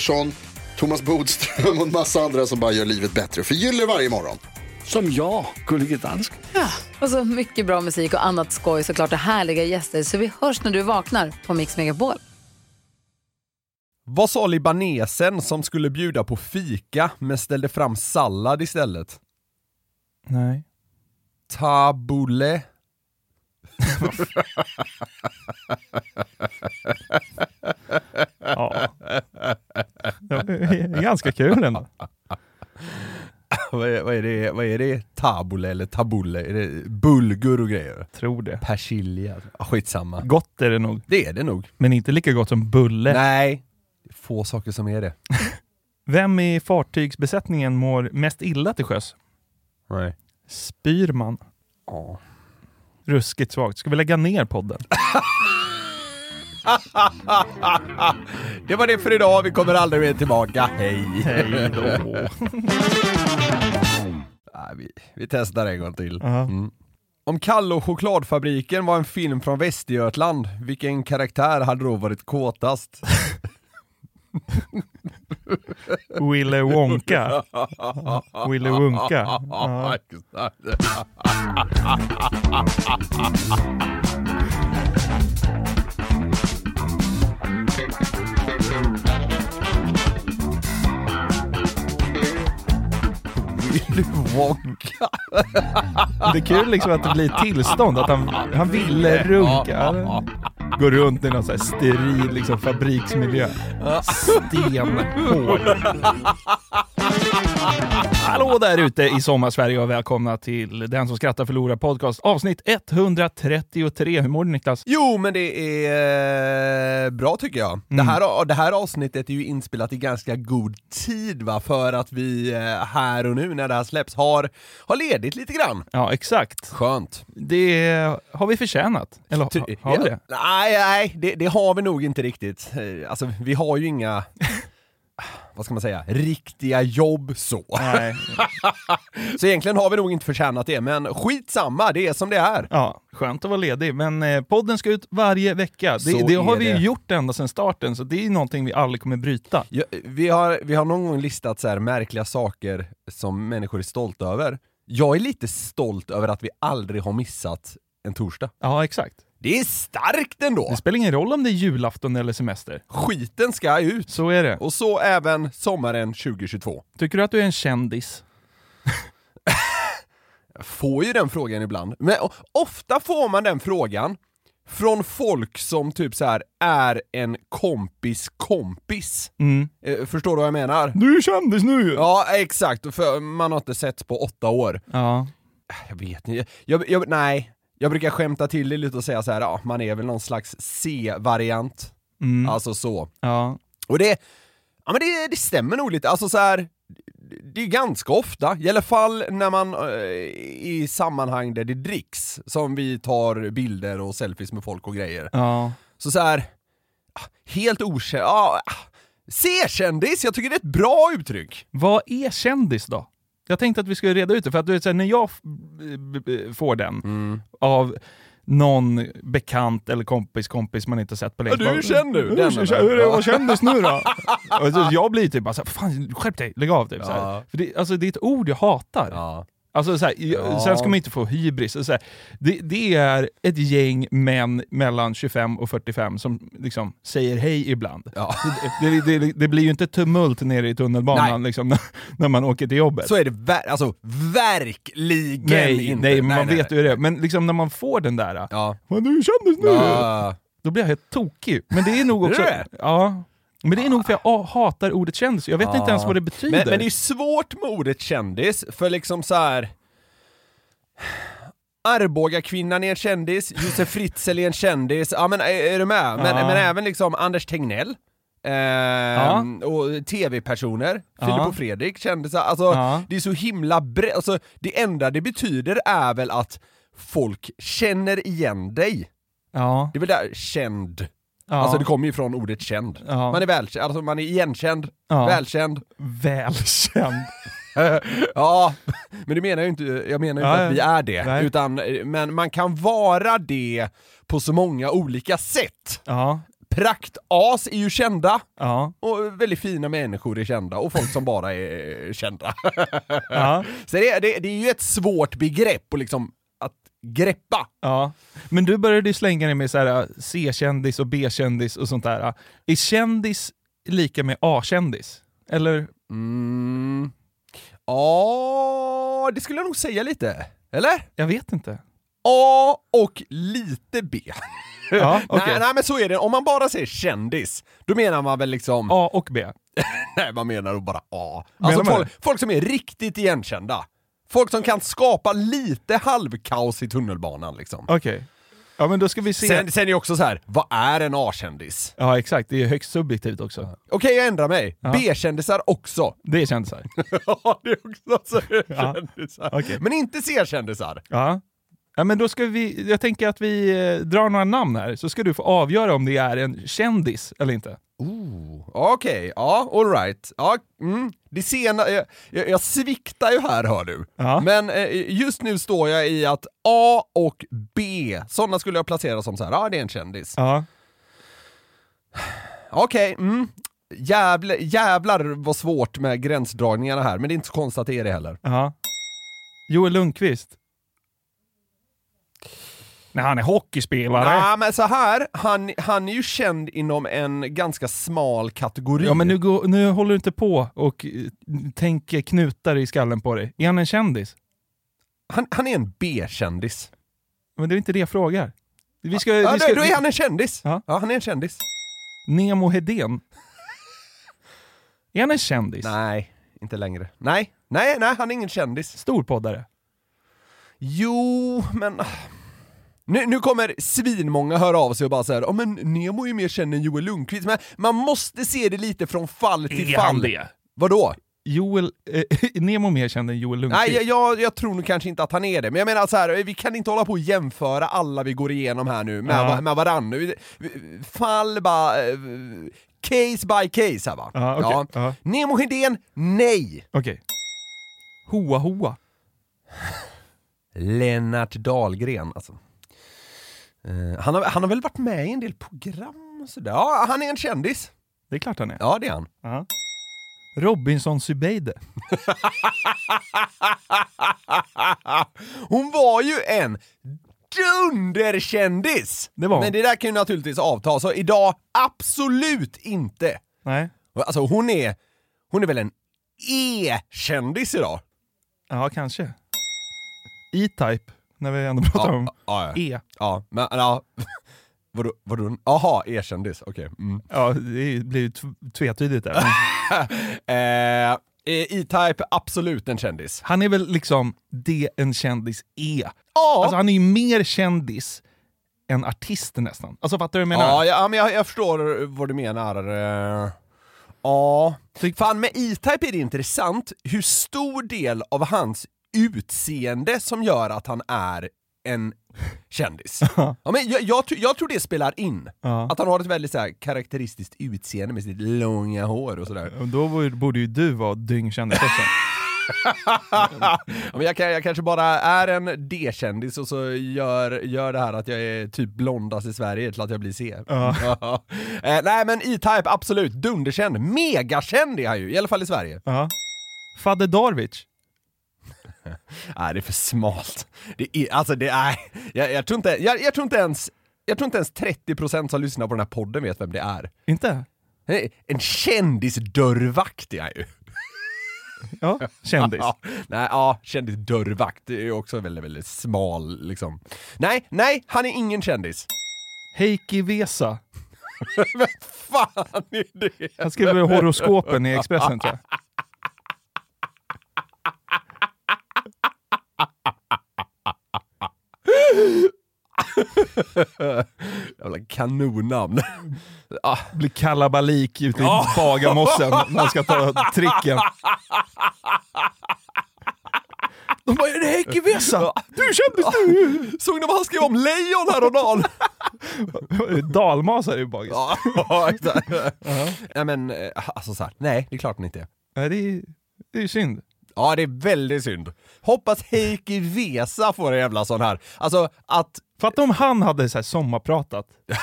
Pettersson, Thomas Bodström och en massa andra som bara gör livet bättre. Förgyller varje morgon. Som jag, Gullige Dansken. Och så mycket bra musik och annat skoj såklart och härliga gäster. Så vi hörs när du vaknar på Mix Megapol. Vad sa libanesen som skulle bjuda på fika men ställde fram sallad istället? Nej. Tabule. Ja. Ganska kul ändå. vad, är, vad, är det, vad är det? Tabule eller tabule? Är det bulgur och grejer? Tror det. Persilja? Ah, skitsamma. Gott är det nog, Det är det nog. men inte lika gott som bulle. Nej, få saker som är det. Vem i fartygsbesättningen mår mest illa till sjös? Nej. Spyr man? Ja. Ruskigt svagt. Ska vi lägga ner podden? Det var det för idag, vi kommer aldrig mer tillbaka. Hej! Hej då. Nej, vi, vi testar en gång till. Ja. Mm. Om Kalle och chokladfabriken var en film från Västergötland, vilken karaktär hade då varit kåtast? Wille Wonka. Wille Wonka. Ja. Willy Wonka. Det är kul liksom att det blir tillstånd, att han, han ville runka. Går runt i någon sån här steril liksom, fabriksmiljö. Stenhård. Hallå där ute i sommarsverige och välkomna till Den som skrattar förlorar podcast avsnitt 133. Hur mår du Niklas? Jo, men det är eh, bra tycker jag. Det, här, det här avsnittet är ju inspelat i ganska god tid va, för att vi eh, här och nu när det här släpps har, har ledigt lite grann. Ja, exakt. Skönt. Det har vi förtjänat. Eller ha, Ty- har vi det? Nej, nej det, det har vi nog inte riktigt. Eh, Alltså, vi har ju inga, vad ska man säga, riktiga jobb så. Så egentligen har vi nog inte förtjänat det, men skitsamma, det är som det är. Ja, skönt att vara ledig. Men eh, podden ska ut varje vecka. Det, det har vi det. gjort ända sedan starten, så det är någonting vi aldrig kommer bryta. Ja, vi, har, vi har någon gång listat så här märkliga saker som människor är stolta över. Jag är lite stolt över att vi aldrig har missat en torsdag. Ja, exakt. Det är starkt ändå! Det spelar ingen roll om det är julafton eller semester. Skiten ska ut! Så är det. Och så även sommaren 2022. Tycker du att du är en kändis? Jag får ju den frågan ibland. Men ofta får man den frågan från folk som typ så här är en kompis kompis. Mm. Eh, förstår du vad jag menar? Du är kändis nu! Ja, exakt. För man har inte sett på åtta år. Ja. Jag vet inte. Jag, jag, nej, jag brukar skämta till det lite och säga så här, ja, man är väl någon slags C-variant. Mm. Alltså så. ja. Och det, ja men det, det stämmer nog lite. Alltså så här, det är ganska ofta, i alla fall när man eh, i sammanhang där det dricks, som vi tar bilder och selfies med folk och grejer. Ja. Så så här, helt okänd, ja, ah, C-kändis, jag tycker det är ett bra uttryck. Vad är kändis då? Jag tänkte att vi skulle reda ut det, för att du vet, här, när jag får den Mm. av någon bekant eller kompis kompis man inte sett på länge. Ja, du är känd nu, "Hur- den, hur- eller?" Hur är det att kändis nu då? jag blir typ bara såhär, fan skärp dig, lägg av typ. Ja. För det, alltså, det är ett ord jag hatar. Ja. Alltså så här, Ja. Sen ska man inte få hybris. Så här, det, det är ett gäng män mellan 25 och 45 som liksom säger hej ibland. Ja. Det, det, det, blir ju inte tumult nere i tunnelbanan Nej. liksom, när, när man åker till jobbet. Så är det ver- alltså, verkligen nej, inte. nej, men man nej, vet ju hur det är. Men liksom när man får den där, Ja. "Men du är kändis nu! Ja. Då blir jag helt tokig. Men det är nog Är också... det? Ja. Men det är nog för jag ah, hatar ordet kändis. Jag vet inte Ja. ens vad det betyder. Men, men det är svårt med ordet kändis, för liksom så här. Arboga-kvinnan är en kändis, Josef Fritzl är en kändis, ja men är, är du med? Men, Ja. men även liksom Anders Tegnell, ehm, och tv-personer, Filip Ja. och Fredrik, kändisar, alltså Ja. det är så himla brett, alltså det enda det betyder är väl att folk känner igen dig. Ja. Det är väl där känd, Ja. alltså det kommer ju från ordet känd. Ja. Man är välkänd, alltså man är igenkänd, Ja. välkänd. Välkänd. ja, men det menar jag inte, jag menar ju inte att vi är det, nej. utan, men man kan vara det på så många olika sätt. Praktas är ju kända, Ja. och väldigt fina människor är kända, och folk som bara är kända. Ja. Så det, det, det är ju ett svårt begrepp att liksom, att greppa. Ja. Men du började ju slänga dig med så äh, C-kändis och B-kändis och sånt där. Är kändis lika med A-kändis? Eller? Mm. Ja, det skulle jag nog säga lite. Eller? Jag vet inte. A och lite B. Ja, okej. nej, nej men så är det, om man bara säger kändis, då menar man väl liksom... A och B? Nej, man menar nog bara A. Alltså folk, folk som är riktigt igenkända. Folk som kan skapa lite halvkaos i tunnelbanan liksom. Okej. Ja men då ska vi se. Sen, sen är det också så här, vad är en A-kändis? Ja exakt, det är högst subjektivt också. Okej, jag ändrar mig. Ja. B-kändisar också. Det är kändisar. ja, det är också så Ja. kändisar. Okej. Men inte C-kändisar. Ja. Ja men då ska vi, jag tänker att vi eh, drar några namn här, så ska du få avgöra om det är en kändis eller inte. Ooh, Okej, ja, alright. Ja, mm. Det sena, jag, jag, jag sviktar ju här hör du. Ja. Men eh, just nu står jag i att A och B, sådana skulle jag placera som så här, ja det är en kändis. Ja. Okej, mm. Jävlar, jävlar vad svårt med gränsdragningarna här, men det är inte så konstigt att det är det heller. Ja. Joel Lundqvist. Nej, han är hockeyspelare. Nej, men så här, han, han är ju känd inom en ganska smal kategori. Ja men nu, går, nu håller du inte på och eh, tänker knutar i skallen på dig. Är han en kändis? han, han är en B-kändis. Men det är inte det jag frågar. Vi ska, Ja, vi ska, då, då är han en kändis. Ja. Ja, han är en kändis. Nemo Hedén. Är han en kändis? Nej, inte längre. Nej, nej, nej, han är ingen kändis. Storpoddare? Jo, men... Nu, nu kommer svinmånga höra av sig och bara säga ja men Nemo är ju mer känd än Joel Lundqvist, men man måste se det lite från fall till Är fall. han det? Vadå? Joel, eh, Nemo mer känd än Joel Lundqvist? Nej, jag, jag, jag tror nog kanske inte att han är det, men jag menar så här, vi kan inte hålla på och jämföra alla vi går igenom här nu med, Ja. med varandra. Fall bara... eh, Case by case här va. Ja, okej. Ja. Nemo Hedén, nej! Okej. Hoa Hoa. Lennart Dahlgren alltså. Eh, han, har, han har väl varit med i en del program och sådär. Ja, han är en kändis. Det är klart han är. Ja, det är han. Ja. Robinson Zubeide. Hon var ju en dunderkändis! Det var hon. Men det där kan ju naturligtvis avta, så idag absolut inte. Nej. Alltså hon är, hon är väl en E-kändis idag? Ja, kanske. E-Type, när vi ändå pratar om ja, ja. E. Ja, men ja. Vadå? vadå? E-kändis, okej. Mm. Ja, det blir ju tv- tvetydigt där. Eh, E-Type, absolut en kändis. han är väl liksom det en kändis är. Ja, Alltså han är ju mer kändis än artist nästan. Alltså fattar du vad jag menar? ja, ja men jag, jag förstår vad du menar. Eh, Ja, fan med E-Type är det intressant hur stor del av hans utseende som gör att han är en kändis. ja, men jag, jag, tror- jag tror det spelar in. Ja. Att han har ett väldigt så här, karaktäristiskt utseende med sitt långa hår och sådär. Då borde ju du vara dyngkändis också. Men jag, jag kanske bara är en D-kändis och så gör, gör det här att jag är typ blondast i Sverige till att jag blir C. Ja. eh, nej men E-Type, absolut, dunderkänd. Megakänd är han ju, i alla fall i Sverige. Ja. Fadde Darwich. Nej, det är för smalt. Det är, alltså det är, jag, jag, tror inte, jag, jag tror inte ens, jag tror inte ens 30% som lyssnar på den här podden vet vem det är. Inte? Nej, En kändisdörrvakt är han ju. Ja, kändis. Ja, nej, ja, kändisdörrvakt, det är också väldigt, väldigt smal liksom. Nej, nej, han är ingen kändis. Heikki Vesa. Vem fan är det? Han skriver horoskopen i Expressen tror jag. Jävla kanonnamn. Ah, Blir kalabalik ute i Ja. Bagarmossen när han ska ta tricken. De bara, är det Heikki Vesa? Du kändis du! Såg ni vad han skrev om lejon häromdagen? Dalmasar är ju bagis. Ja, exakt. Nej men, eh, alltså så här, nej det är klart han inte är. Nej, det är det är ju synd. Ja, det är väldigt synd. Hoppas Heikki Vesa får en jävla sån här. Alltså att... Fatta om han hade så här sommarpratat.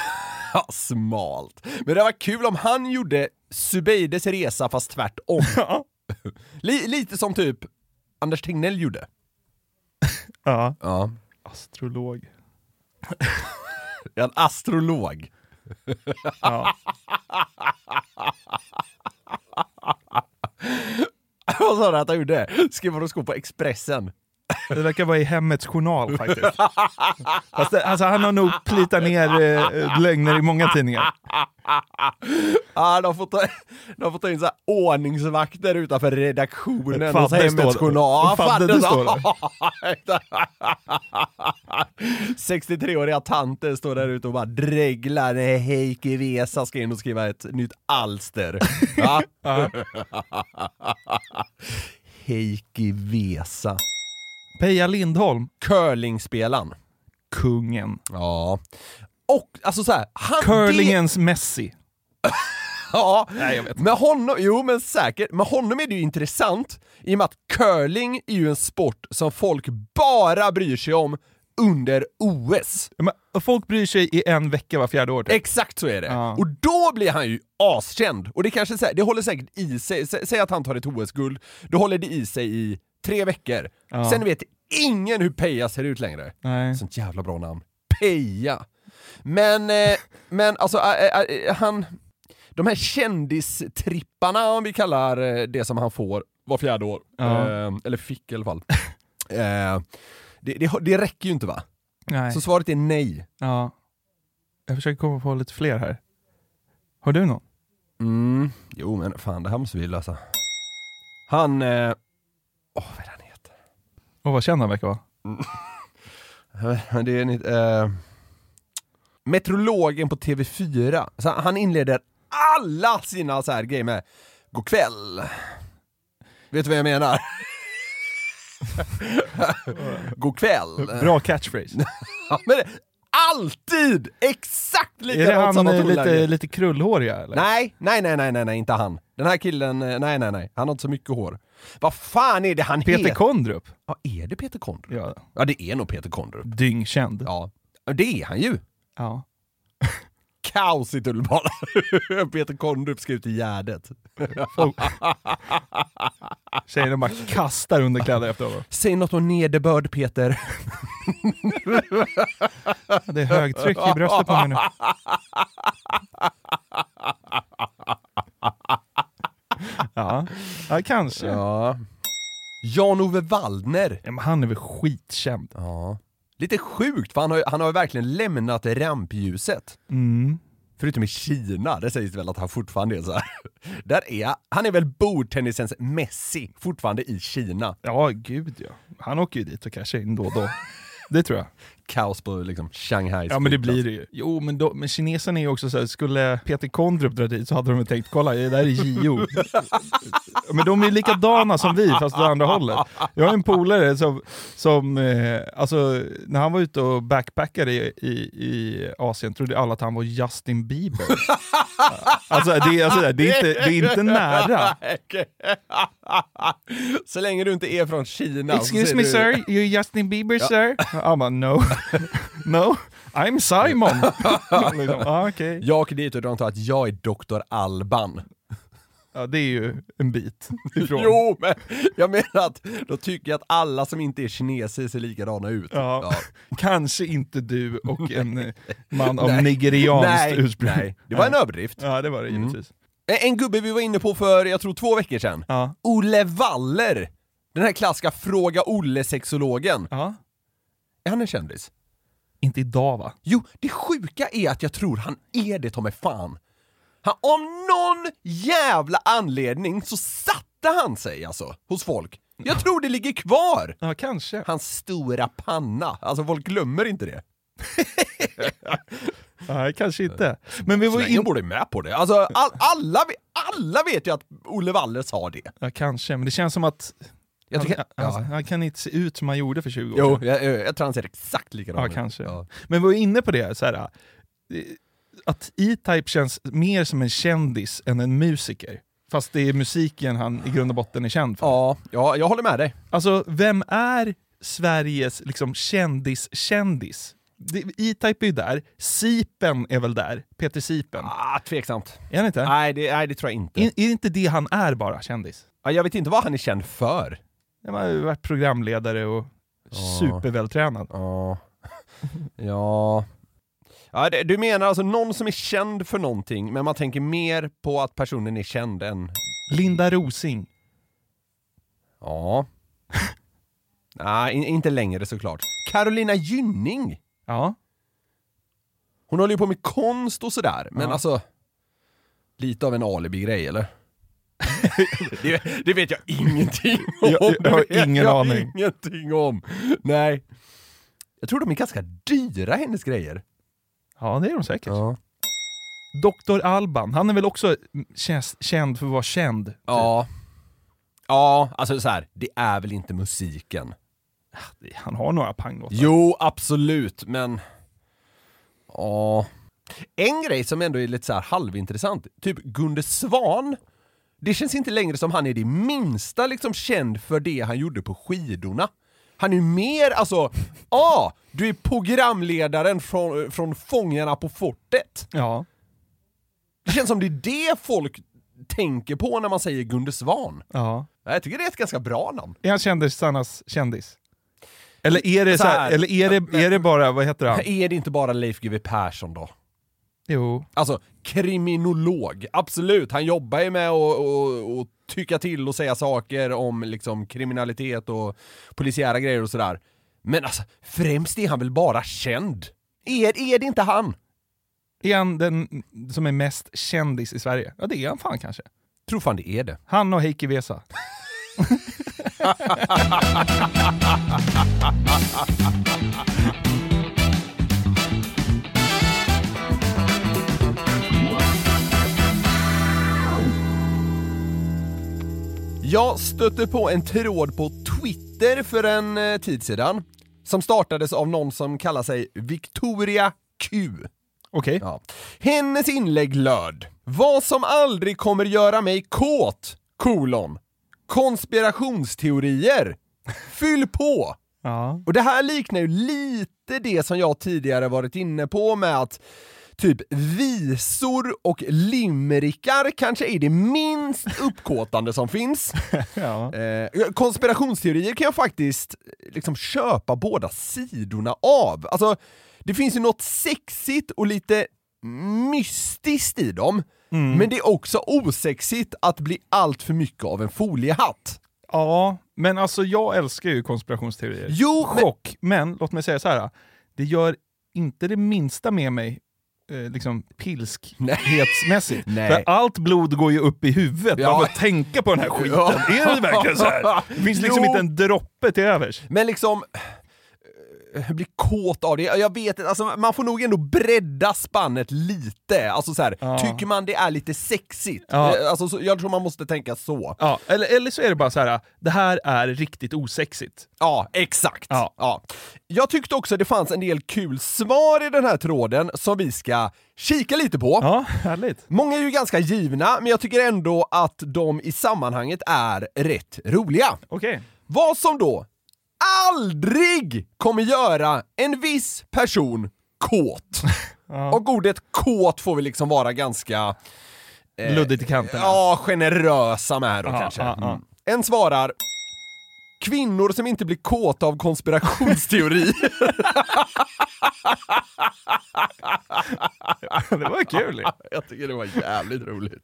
Ja, smalt. Men det var kul om han gjorde Subeides resa fast tvärtom. Li- lite som typ Anders Tegnell gjorde. Ja. Ja. Astrolog. En astrolog. Ja. Vad sa du att han gjorde? Skrev horoskop på Expressen. Det verkar vara i Hemmets Journal faktiskt. Fast det, alltså, han har nog plitat ner eh, lögner i många tidningar. Ja, de får ta, de får ta in så här ordningsvakter utanför redaktionen hos Hemmets. Journal. Fadde det står det. 63-åriga tanter står där ute och bara dreglar när Heikki Vesa ska in och skriva ett nytt alster. Heikki Vesa. Peja Lindholm, Curlingspelaren. kungen. Ja. Och alltså så här, han, Curlingens Messi. Ja, Nej, jag vet. med honom, jo men säkert, med honom är det ju intressant i och med att curling är ju en sport som folk bara bryr sig om under OS. Men folk bryr sig i en vecka var fjärde år. typ. Exakt så är det. Ja. Och då blir han ju askänd. Och det kanske det håller säkert i sig, Sä- säg att han tar ett OS-guld, då håller det i sig i tre veckor. Ja. Sen vet ingen hur Peja ser ut längre. Nej. Sånt jävla bra namn. Peja. Men, eh, men alltså äh, äh, han... De här kändistripparna, om vi kallar eh, det som han får var fjärde år, Ja. eh, eller fick i alla fall. eh, det, det, det räcker ju inte va? Nej. Så svaret är nej. Ja. Jag försöker komma på lite fler här. Har du någon? Mm, jo men fan det här måste vi lösa. Han... Åh, vad är det han heter? Och vad känd han verkar vara? Det är en, eh, Meteorologen på TV4. Så han inleder alla sina så här grejer med God kväll. Vet du vad jag menar? God kväll. Bra catchphrase. Ja, men alltid exakt är likadant det han samma eh, lite, lite krullhåriga eller? Nej, nej, nej, nej, nej, nej, inte han. Den här killen, eh, nej, nej, nej. Han har inte så mycket hår. Vad fan är det han Peter heter? Kondrup? Ja, är det Peter Kondrup? Ja. Ja, det är nog Peter Kondrup. Dyngkänd. Ja, det är han ju. Ja. Kaos i tunnelbanan. Peter Kondrup ska ut i Gärdet. Tjejerna bara kastar underkläder efter honom. Säg något om nederbörd Peter. Det är högtryck i bröstet på mig nu. Ja, ja kanske. Ja. Ja. Jan-Ove Waldner. men han är väl skitkänd. Ja. Lite sjukt, för han har, han har verkligen lämnat rampljuset. Mm. Förutom i Kina, där sägs det väl att han fortfarande är så här. Där är han är väl bordtennisens Messi, fortfarande i Kina. Ja, gud ja. Han åker ju dit och cashar in då och då. Det tror jag. Kaos på liksom Shanghai Ja men det blir det ju. Jo men, då, men kineserna är ju också så här, skulle Peter Kondrup dra dit så hade de tänkt, kolla det där är Gio. men de är likadana som vi fast åt andra hållet. Jag har en polare som, som eh, alltså när han var ute och backpackade i, i, i Asien trodde alla att han var Justin Bieber. alltså, det, är- alltså det, är inte, det är inte nära. Så länge du inte är från Kina Excuse me du... sir, you're Justin Bieber sir? Han bara no, no, I'm Simon. liksom, ah, okej. Jag åker dit och de tror att jag är Dr. Alban. Ja, det är ju en bit ifrån. Jo, men jag menar att då tycker jag att alla som inte är kineser ser likadana ut. Ja. Kanske inte du och en eh, man av Nej. nigerianskt nej, ursprung. Nej, det var en överdrift. Ja, det var det givetvis. En- En gubbe vi var inne på för, jag tror två veckor sedan. Ja. Olle Waller! Den här klassiska Fråga Olle-sexologen. ja. Är han en kändis? Inte idag va? Jo, det sjuka är att jag tror han är det ta mig fan. Han, av någon jävla anledning så satte han sig alltså, hos folk. Jag tror det ligger kvar! Ja, kanske. Hans stora panna, alltså folk glömmer inte det. Nej, kanske inte. Men vi var länge in... borde med på det. Alltså, all, alla, alla vet ju att Olle Waller sa det. Ja, kanske, men det känns som att Jag tycker, han, han, ja. han kan inte se ut som han gjorde för 20 år Jo, sedan. jag, jag, jag tror han ser exakt likadan Ja, ut. kanske. Ja. Men vi var inne på det, så här, eh, att E-Type känns mer som en kändis än en musiker. Fast det är musiken han i grund och botten är känd för. Ja, ja, jag håller med dig. Alltså, vem är Sveriges liksom, kändis-kändis? E-Type är ju där, Sipen är väl där, Peter Sipen. Ah, tveksamt. Är han inte? Nej det, nej, det tror jag inte. Är, är det inte det han är bara, kändis? Ja, jag vet inte vad han är känd för. Han har ju varit programledare och supervältränad. Ja. ja. ja det, du menar alltså någon som är känd för någonting, men man tänker mer på att personen är känd än... Linda Rosing. Ja. Nej, in, inte längre såklart. Carolina Gynning! Ja. Hon håller ju på med konst och sådär, men Ja. alltså... Lite av en alibi-grej eller? det, det vet jag ingenting om. Jag- jag har ingen jag aning. ingenting om. Nej. Jag tror de är ganska dyra hennes grejer. Ja, det är de säkert. Ja. Dr. Alban, han är väl också känd, för att vara känd? Ja. Ja, alltså så här, det är väl inte musiken? Han har några panglåtar. Jo, absolut, men... Ja. En grej som ändå är lite så här halvintressant, typ Gunde Svan. Det känns inte längre som han är det minsta liksom känd för det han gjorde på skidorna. Han är mer, alltså, ah, du är programledaren från, från Fångarna på fortet. Ja. Det känns som det är det folk tänker på när man säger Gunde Svan. ja. Jag tycker det är ett ganska bra namn. Är han kändisarnas kändis? Eller är det, Så här. eller är det, är det bara, vad heter han? Är det inte bara Leif GW Persson då? Jo. Alltså, kriminolog, absolut. Han jobbar ju med att och, och tycka till och säga saker om liksom kriminalitet och polisiära grejer och sådär. Men alltså, främst är han väl bara känd? Är, är det inte han? Är han den som är mest kändis i Sverige? Ja, det är han fan kanske. Tror fan det är det. Han och Heikki Vesa. Jag stötte på en tråd på Twitter för en eh, tid sedan som startades av någon som kallar sig Victoria Q. Okej. Ja. Hennes inlägg löd Vad som aldrig kommer göra mig kåt, kolon. Konspirationsteorier. Fyll på! Ja. Och det här liknar ju lite det som jag tidigare varit inne på med att typ visor och limerickar kanske är det minst uppkåtande som finns. ja. Eh, konspirationsteorier kan jag faktiskt eh, liksom köpa båda sidorna av. Alltså, det finns ju något sexigt och lite mystiskt i dem, men det är också osexigt att bli allt för mycket av en foliehatt. Ja, men alltså jag älskar ju konspirationsteorier. Jo, men- Chock, men låt mig säga så här. Det gör inte det minsta med mig eh, liksom pilskhetsmässigt. Nej. För allt blod går ju upp i huvudet Ja. bara för att tänka på den här skiten. Ja. Är det verkligen så här? Det finns liksom Jo. inte en droppe till övers. Men liksom, eh, bli kåt av det. Jag vet inte, alltså, man får nog ändå bredda spannet lite. Alltså så här, Ja. tycker man det är lite sexigt? Ja. Eh, Alltså, så, jag tror man måste tänka så. Ja, eller, eller så är det bara så här. det här är riktigt osexigt. Ja, exakt. Ja. Ja. Jag tyckte också det fanns en del kul svar i den här tråden som vi ska kika lite på. Ja, härligt. Många är ju ganska givna, men jag tycker ändå att de i sammanhanget är rätt roliga. Okej. Vad som då aldrig kommer göra en viss person kåt. Och ordet kåt får vi liksom vara ganska eh, Luddigt i kanterna. Ja, generösa med då Ja, kanske. ja, ja. Mm. En svarar Kvinnor som inte blir kåta av konspirationsteori. det var kul. Jag tycker det var jävligt roligt.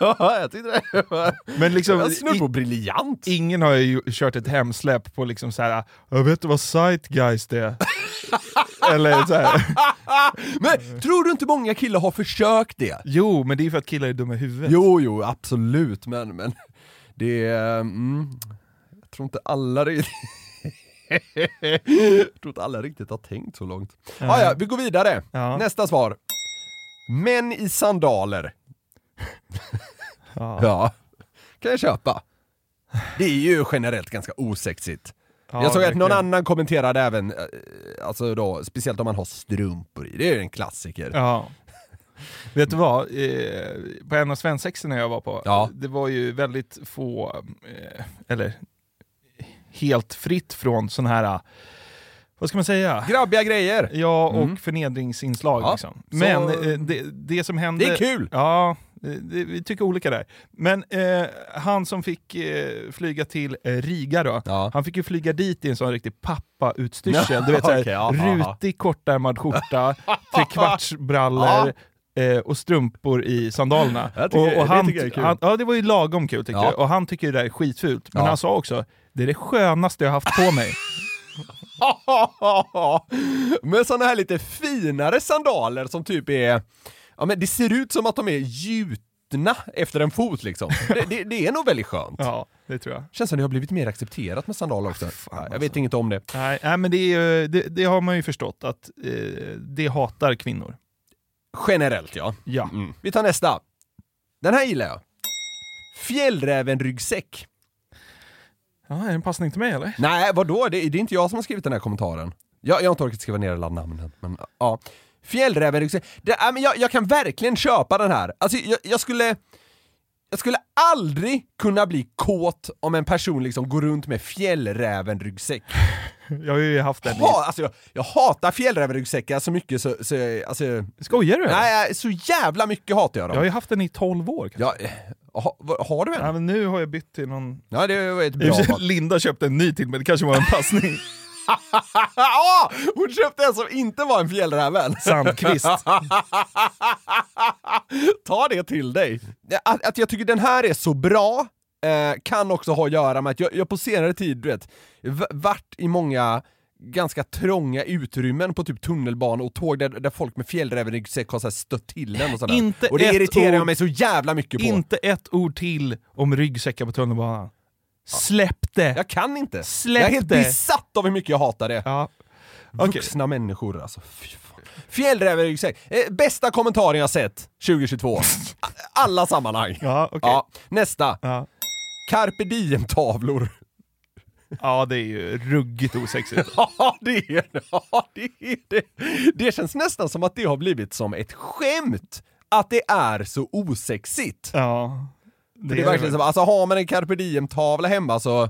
Ja, jag tyckte det var, Men liksom, snudd på briljant. ingen har ju kört ett hemsläpp på liksom så här. jag vet du vad Zeitgeist är? Eller så här. Men tror du inte många killar har försökt det? Jo, men det är för att killar är dumma i huvudet. Jo, jo, absolut, men, men det är... Mm, jag tror inte alla riktigt... jag tror inte alla riktigt har tänkt så långt. Ah, ja, vi går vidare. Ja. Nästa svar. Män i sandaler. Ja. Ja, kan jag köpa. Det är ju generellt ganska osexigt. Ja, jag såg att någon annan kommenterade även, eh, alltså då, speciellt om man har strumpor i, det är en klassiker. Ja. Vet du vad? Eh, på en av svensexorna jag var på, Ja. det var ju väldigt få, eh, eller helt fritt från sån här, vad ska man säga? Grabbiga grejer! Ja, och Mm. förnedringsinslag. Ja, Liksom. så- Men eh, det, det som hände... Det är kul! Ja, vi tycker olika där. Men eh, han som fick eh, flyga till eh, Riga då, Ja. han fick ju flyga dit i en sån riktig pappa-utstyrsel. Du vet såhär, ja, ja. rutig kortärmad skjorta, trekvartsbrallor eh, och strumpor i sandalerna. Tycker- och, och det han, tycker jag är kul. Han, ja, det var ju lagom kul tyckte Ja. jag. Och han tycker det där är skitfult. Men Ja. han sa också, det är det skönaste jag haft på mig. Med såna här lite finare sandaler som typ är, ja men det ser ut som att de är gjutna efter en fot liksom. Det, det, det är nog väldigt skönt. ja, det tror jag. Känns som det har blivit mer accepterat med sandaler också. Ja, jag vet alltså. inget om det. Nej, nej men det, är, det, det har man ju förstått att eh, det hatar kvinnor. Generellt ja. Ja. Mm. Vi tar nästa. Den här gillar jag. Fjällräven-ryggsäck. ja. Är det en passning till mig eller? Nej, vadå? Det, det är inte jag som har skrivit den här kommentaren. Jag, jag har inte orkat skriva ner alla namnen, men ja. Fjällräven-ryggsäck. Det, ja, men jag, jag kan verkligen köpa den här. Alltså, jag, jag skulle... Jag skulle aldrig kunna bli kåt om en person liksom går runt med fjällräven-ryggsäck. Jag har ju haft den. Ha, alltså, jag, jag hatar fjällräven-ryggsäckar så mycket så... så alltså, Skojar du? nej, så jävla mycket hatar jag dem. Jag har ju haft den i 12 år. kanske. Ja, eh, ha, har du en? Ja, men nu har jag bytt till någon... Ja, det var ett bra. Linda köpte en ny till mig, det kanske var en passning. ah, hon köpte en som inte var en fjällräven! Sandqvist. Ta det till dig. Att, att jag tycker den här är så bra eh, kan också ha att göra med att jag, jag på senare tid, du vet, varit i många ganska trånga utrymmen på typ tunnelbana och tåg där, där folk med fjällrävenryggsäck har stött till en och sådär. Inte och det irriterar jag ord- mig så jävla mycket på. Inte ett ord till om ryggsäckar på tunnelbanan. Släpp det! Jag kan inte. Släpp jag är helt det. besatt av hur mycket jag hatar det. Ja. Vuxna människor alltså. Fy fan. Fjällrävenryggsäck. Eh, bästa kommentaren jag sett 2022. Alla sammanhang. Ja, okej. Ja, nästa. Ja. Carpe diem-tavlor. ja, det är ju ruggigt osexigt. Ja, det är det. Ja, det är det. Det känns nästan som att det har blivit som ett skämt. Att det är så osexigt. Ja. Det, det är verkligen som, alltså har man en carpe diem-tavla hemma så...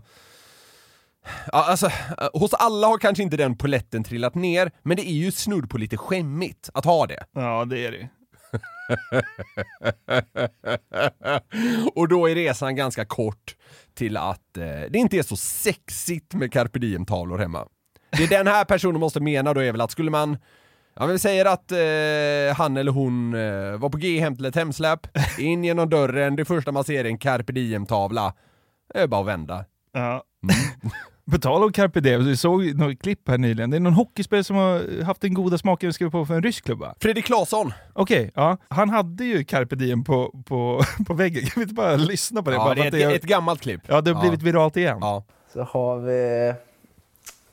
Alltså, eh, hos alla har kanske inte den poletten trillat ner, men det är ju snudd på lite skämmigt att ha det. Ja, det är det. Och då är resan ganska kort till att eh, det inte är så sexigt med carpe diem-tavlor hemma. Det den här personen måste mena då är väl att skulle man Ja vi säger att eh, han eller hon eh, var på G hem till ett hemsläp, in genom dörren, det första man ser är en carpe diem-tavla. Det är bara att vända. Ja. På tal om carpe diem, vi såg något klipp här nyligen. Det är någon hockeyspelare som har haft den goda smaken att skriva på för en rysk klubb va? Fredrik Claesson! Okej, ja. Han hade ju carpe diem på, på, på väggen. Kan vi inte bara lyssna på det? Ja, bara det är ett, ett gammalt klipp. ja, det har blivit viralt igen. Ja. Så har vi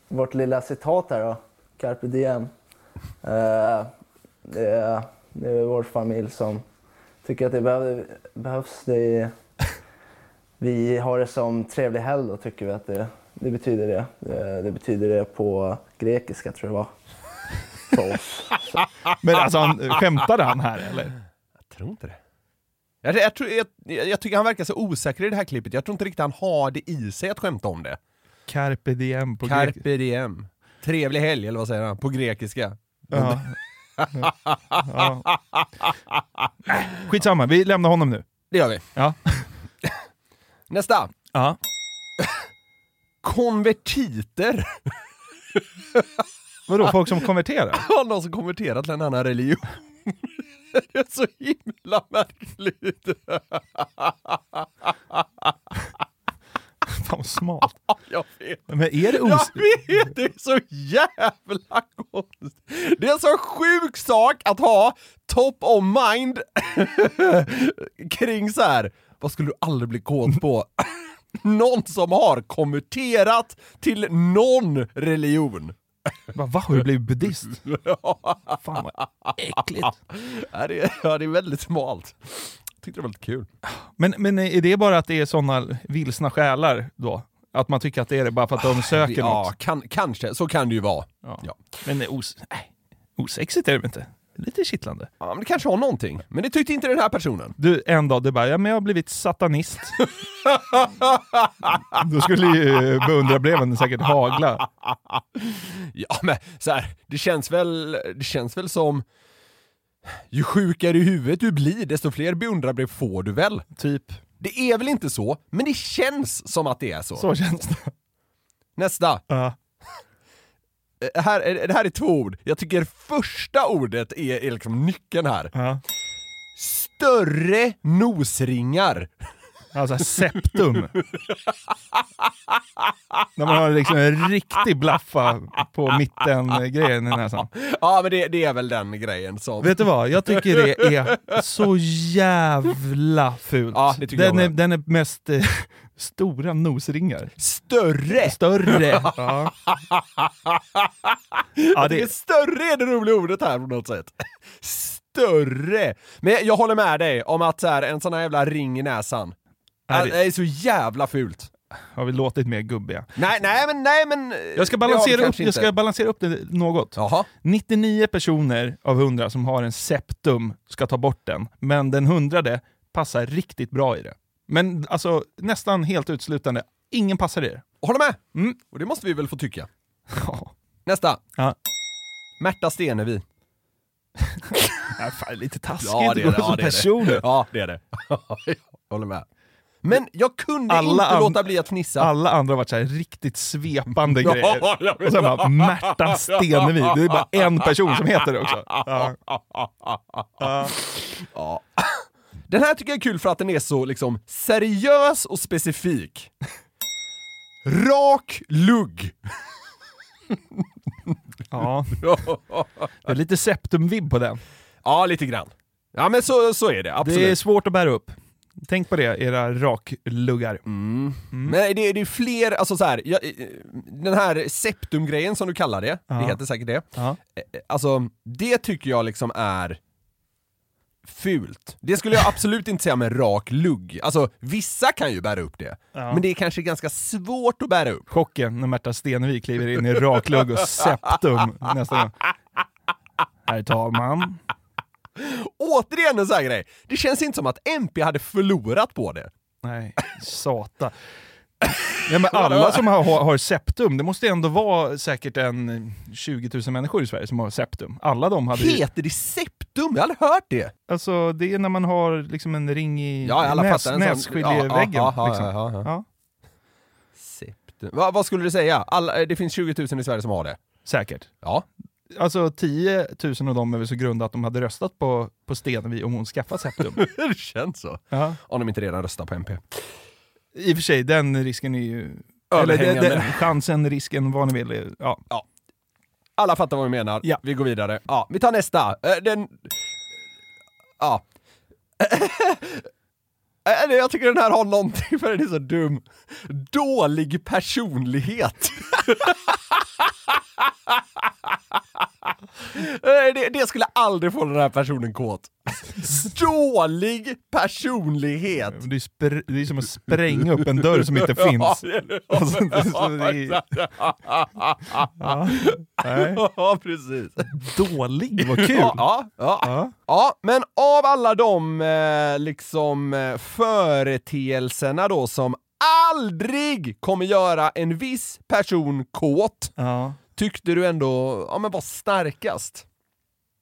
vårt lilla citat här då, Carpe diem. Eh, det, är, det är vår familj som tycker att det behöv, behövs. Det är, vi har det som trevlig helg då, tycker vi att det, det betyder det. det. Det betyder det på grekiska tror jag det var. För oss. Men alltså, han, skämtade han här eller? Jag tror inte det. Jag, jag, tror, jag, jag tycker han verkar så osäker i det här klippet, jag tror inte riktigt han har det i sig att skämta om det. Carpe diem på grekiska. Carpe diem. Trevlig helg, eller vad säger han? På grekiska. Ja. Ja. Äh, Skitsamma, vi lämnar honom nu. Det gör vi. Ja. Nästa. Ja. Konvertiter. Vadå, folk som konverterar? Ja, någon som konverterat till en annan religion. Det är så himla märkligt. Fan vad smart. Jag vet. Men är det Jag os... vet, det är så jävla konstigt. Det är en så sjuk sak att ha top of mind kring så här. vad skulle du aldrig bli kåt på? Någon som har konverterat till någon religion. Bara, Va, har du blivit buddhist? Fan vad äckligt. Ja, det, är, ja, det är väldigt smalt. Tyckte det var lite kul. Men, men är det bara att det är sådana vilsna själar då? Att man tycker att det är det bara för att de söker Ja, något? kan, kanske. Så kan det ju vara. Ja. Ja. Men os... Nej, osexigt är det väl inte? Lite kittlande. Ja, men det kanske har någonting. Men det tyckte inte den här personen. Du, en dag, du bara, ja men jag har blivit satanist. Då skulle ju beundrarbreven säkert hagla. Ja, men så här, det känns väl, det känns väl som ju sjukare i huvudet du blir, desto fler beundrarbrev får du väl? Typ. Det är väl inte så, men det känns som att det är så. Så känns det. Nästa. Ja. Eh, Här, är- det här är två ord. Jag tycker första ordet är, är liksom nyckeln här. Ja. Större nosringar. Alltså septum. När man har liksom en riktig blaffa på mitten-grejen i näsan. Ja, men det, det är väl den grejen som... Vet du vad? Jag tycker det är så jävla fult. Ja, det tycker den, jag är, den är mest eh, stora nosringar. Större! Större. Ja. Ja, det är större är det roliga ordet här på något sätt. Större! Men jag håller med dig om att så här, en sån här jävla ring i näsan, Nej, det- det är så jävla fult. har vi låtit mer gubbiga. Nej, nej men, nej men... Jag ska det balansera, upp, jag ska balansera upp det något. Jaha. 99 personer av 100 som har en septum ska ta bort den, men den hundrade passar riktigt bra i det. Men alltså nästan helt utslutande, ingen passar i det. Håller med! Mm. Och det måste vi väl få tycka. Nästa. Ja. Märta Stenevi. Ja, fan, lite taskigt Ja, det är det. Ja, det är det. personer. Ja, det är det. Jag håller med. Men jag kunde Alla inte låta bli att fnissa. Alla andra har varit så riktigt svepande grejer. Och sen bara Märta Stenevi, det är bara en person som heter det också. Ja. Ja. Den här tycker jag är kul för att den är så liksom seriös och specifik. Rak lugg. ja. Det är lite septum-vibb på den. Ja, lite grann. Ja, men så, så är det. Absolut. Det är svårt att bära upp. Tänk på det, era rakluggar. Men det, det är fler, alltså så här, jag, den här septum-grejen som du kallar det, Ja. det heter säkert det. Ja. Eh, Alltså, det tycker jag liksom är fult. Det skulle jag absolut inte säga med rak lugg. Alltså, vissa kan ju bära upp det. Ja. Men det är kanske ganska svårt att bära upp. Chocken när Märta Stenevi kliver in i raklugg och septum nästa gång. Herr talman. Återigen en sån här grej. Det känns inte som att MP hade förlorat på det. Nej, satan. Ja, men alla som har, har septum, det måste ändå vara säkert en 20 000 människor i Sverige som har septum. Alla de hade ju, Heter det septum? Jag har aldrig hört det. Alltså det är när man har liksom en ring i Ja, alla näs, nässkiljeväggen. Ja, ja, liksom. Ja, Septum. Va, vad skulle du säga? Alla, eh, det finns 20 000 i Sverige som har det. säkert. Ja. Alltså 10 000 av dem är väl så grunda att de hade röstat på, på Stenevi om hon skaffat septum. det känns så. Ja. Om de inte redan röstar på MP. I och för sig, den risken är ju... Eller den, den, chansen, risken, vad ni vill. är- Ja. Alla fattar vad vi menar. Ja. Vi går vidare. Ja, vi tar nästa. Eh, Den... Ja. Eh, Jag tycker den här har någonting för den är så dum. Dålig personlighet. Det, det skulle aldrig få den här personen kåt. Dålig personlighet. Det är, spr- det är som att spränga upp en dörr som inte finns. Alltså, är Ja. Precis. Dålig, vad kul! Ja, ja, ja. Ja. ja, men av alla de eh, liksom eh, företeelserna då som aldrig kommer göra en viss person kåt, Ja. Tyckte du ändå ja, men var starkast?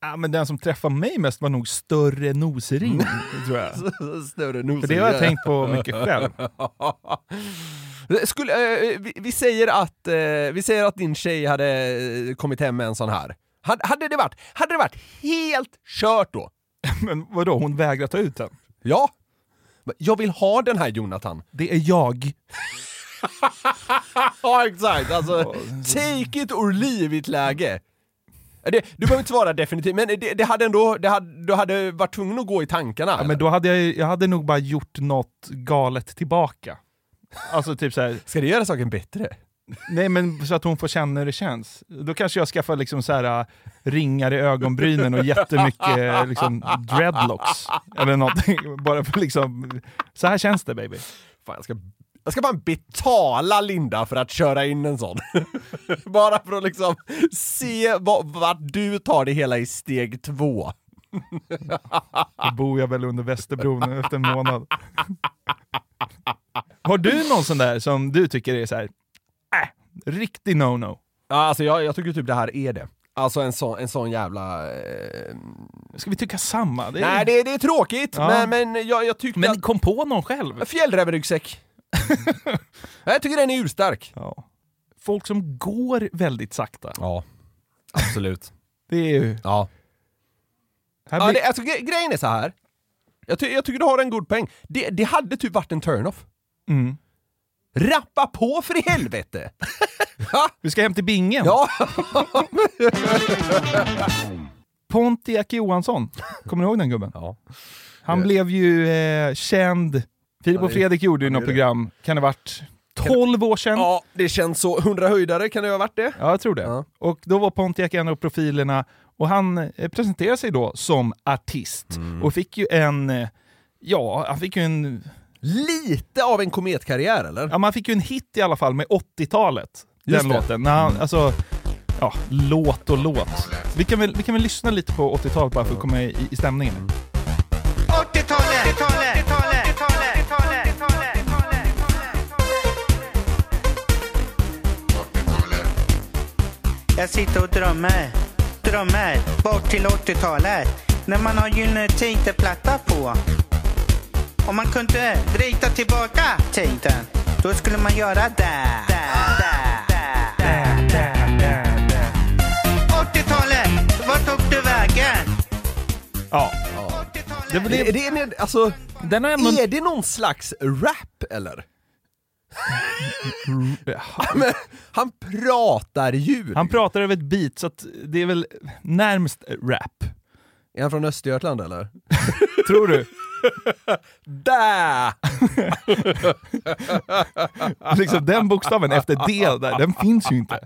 Ja, men den som träffade mig mest var nog större nosring, tror jag. Större nosring. För det har jag tänkt på mycket själv. Skulle, eh, vi, vi, säger att, eh, vi säger att din tjej hade eh, kommit hem med en sån här. Hade, hade, det varit, hade det varit helt kört då? Men vadå, hon vägrar ta ut den? Ja. Jag vill ha den här Jonathan. Det är jag. ja exakt, alltså take it or leave it läge. Det, du behöver inte svara definitivt, men det, det hade ändå, det hade, du hade varit tvungen att gå i tankarna. Ja, men då hade jag, jag hade nog bara gjort något galet tillbaka. Alltså typ så här, Ska det göra saken bättre? Nej men så att hon får känna hur det känns. Då kanske jag skaffar liksom så här, äh, ringar i ögonbrynen och jättemycket äh, liksom, dreadlocks. Eller någonting. Bara för liksom, så här känns det baby. Fan, jag ska, jag ska fan betala Linda för att köra in en sån. Bara för att liksom se vad- vart du tar det hela i steg två. Då bor jag väl under Västerbron efter en månad. Har du någon sån där som du tycker är så här, äh, riktig no-no? Ja, alltså jag, jag tycker typ det här är det. Alltså en sån, en sån jävla... Eh... Ska vi tycka samma? Det är... Nej, det, det är tråkigt, Ja. men, men jag, jag tycker Men kom på någon själv. Fjällrävenryggsäck. jag tycker den är urstark. Ja. Folk som går väldigt sakta. Ja, absolut. Det är ju... ja. Här Ja, blir... det, alltså, gre- grejen är så här. Jag, ty jag tycker du har en god poäng. Det, det hade typ varit en turn-off. mm. Rappa på för i helvete! Vi ska hem till bingen. ja, Pontiac Johansson, kommer du ihåg den gubben? ja. Han blev ju eh, känd, Filip och Fredrik gjorde ju något program, kan det ha varit 12 år sedan? ja, det känns så. 100 höjdare, kan det ha varit det? Ja, jag tror det. Ja. Och då var Pontiac en av profilerna och han eh, presenterade sig då som artist Mm. och fick ju en, eh, ja, han fick ju en, Lite av en kometkarriär eller? ja, man fick ju en hit i alla fall med 80-talet. Just Den det. låten. När han, alltså, ja, låt och låt. Vi kan, väl, vi kan väl lyssna lite på 80-talet bara för att komma i, i stämningen. 80-talet, 80-talet, 80-talet, 80-talet, Jag sitter och drömmer, drömmer bort till 80-talet när man har Gyllene Tider-platta på. Om man kunde vrida tillbaka tiden, då skulle man göra det. Där, där, där, där. 80-talet, vart tog du vägen? Ja. Det Det, blev, det, är, alltså, den har ändå... är det någon slags rap eller? Men, han pratar ju! Han pratar över ett beat, så att det är väl närmst rap. Är han från Östergötland eller? Tror du? Där! liksom den bokstaven efter D där, den finns ju inte.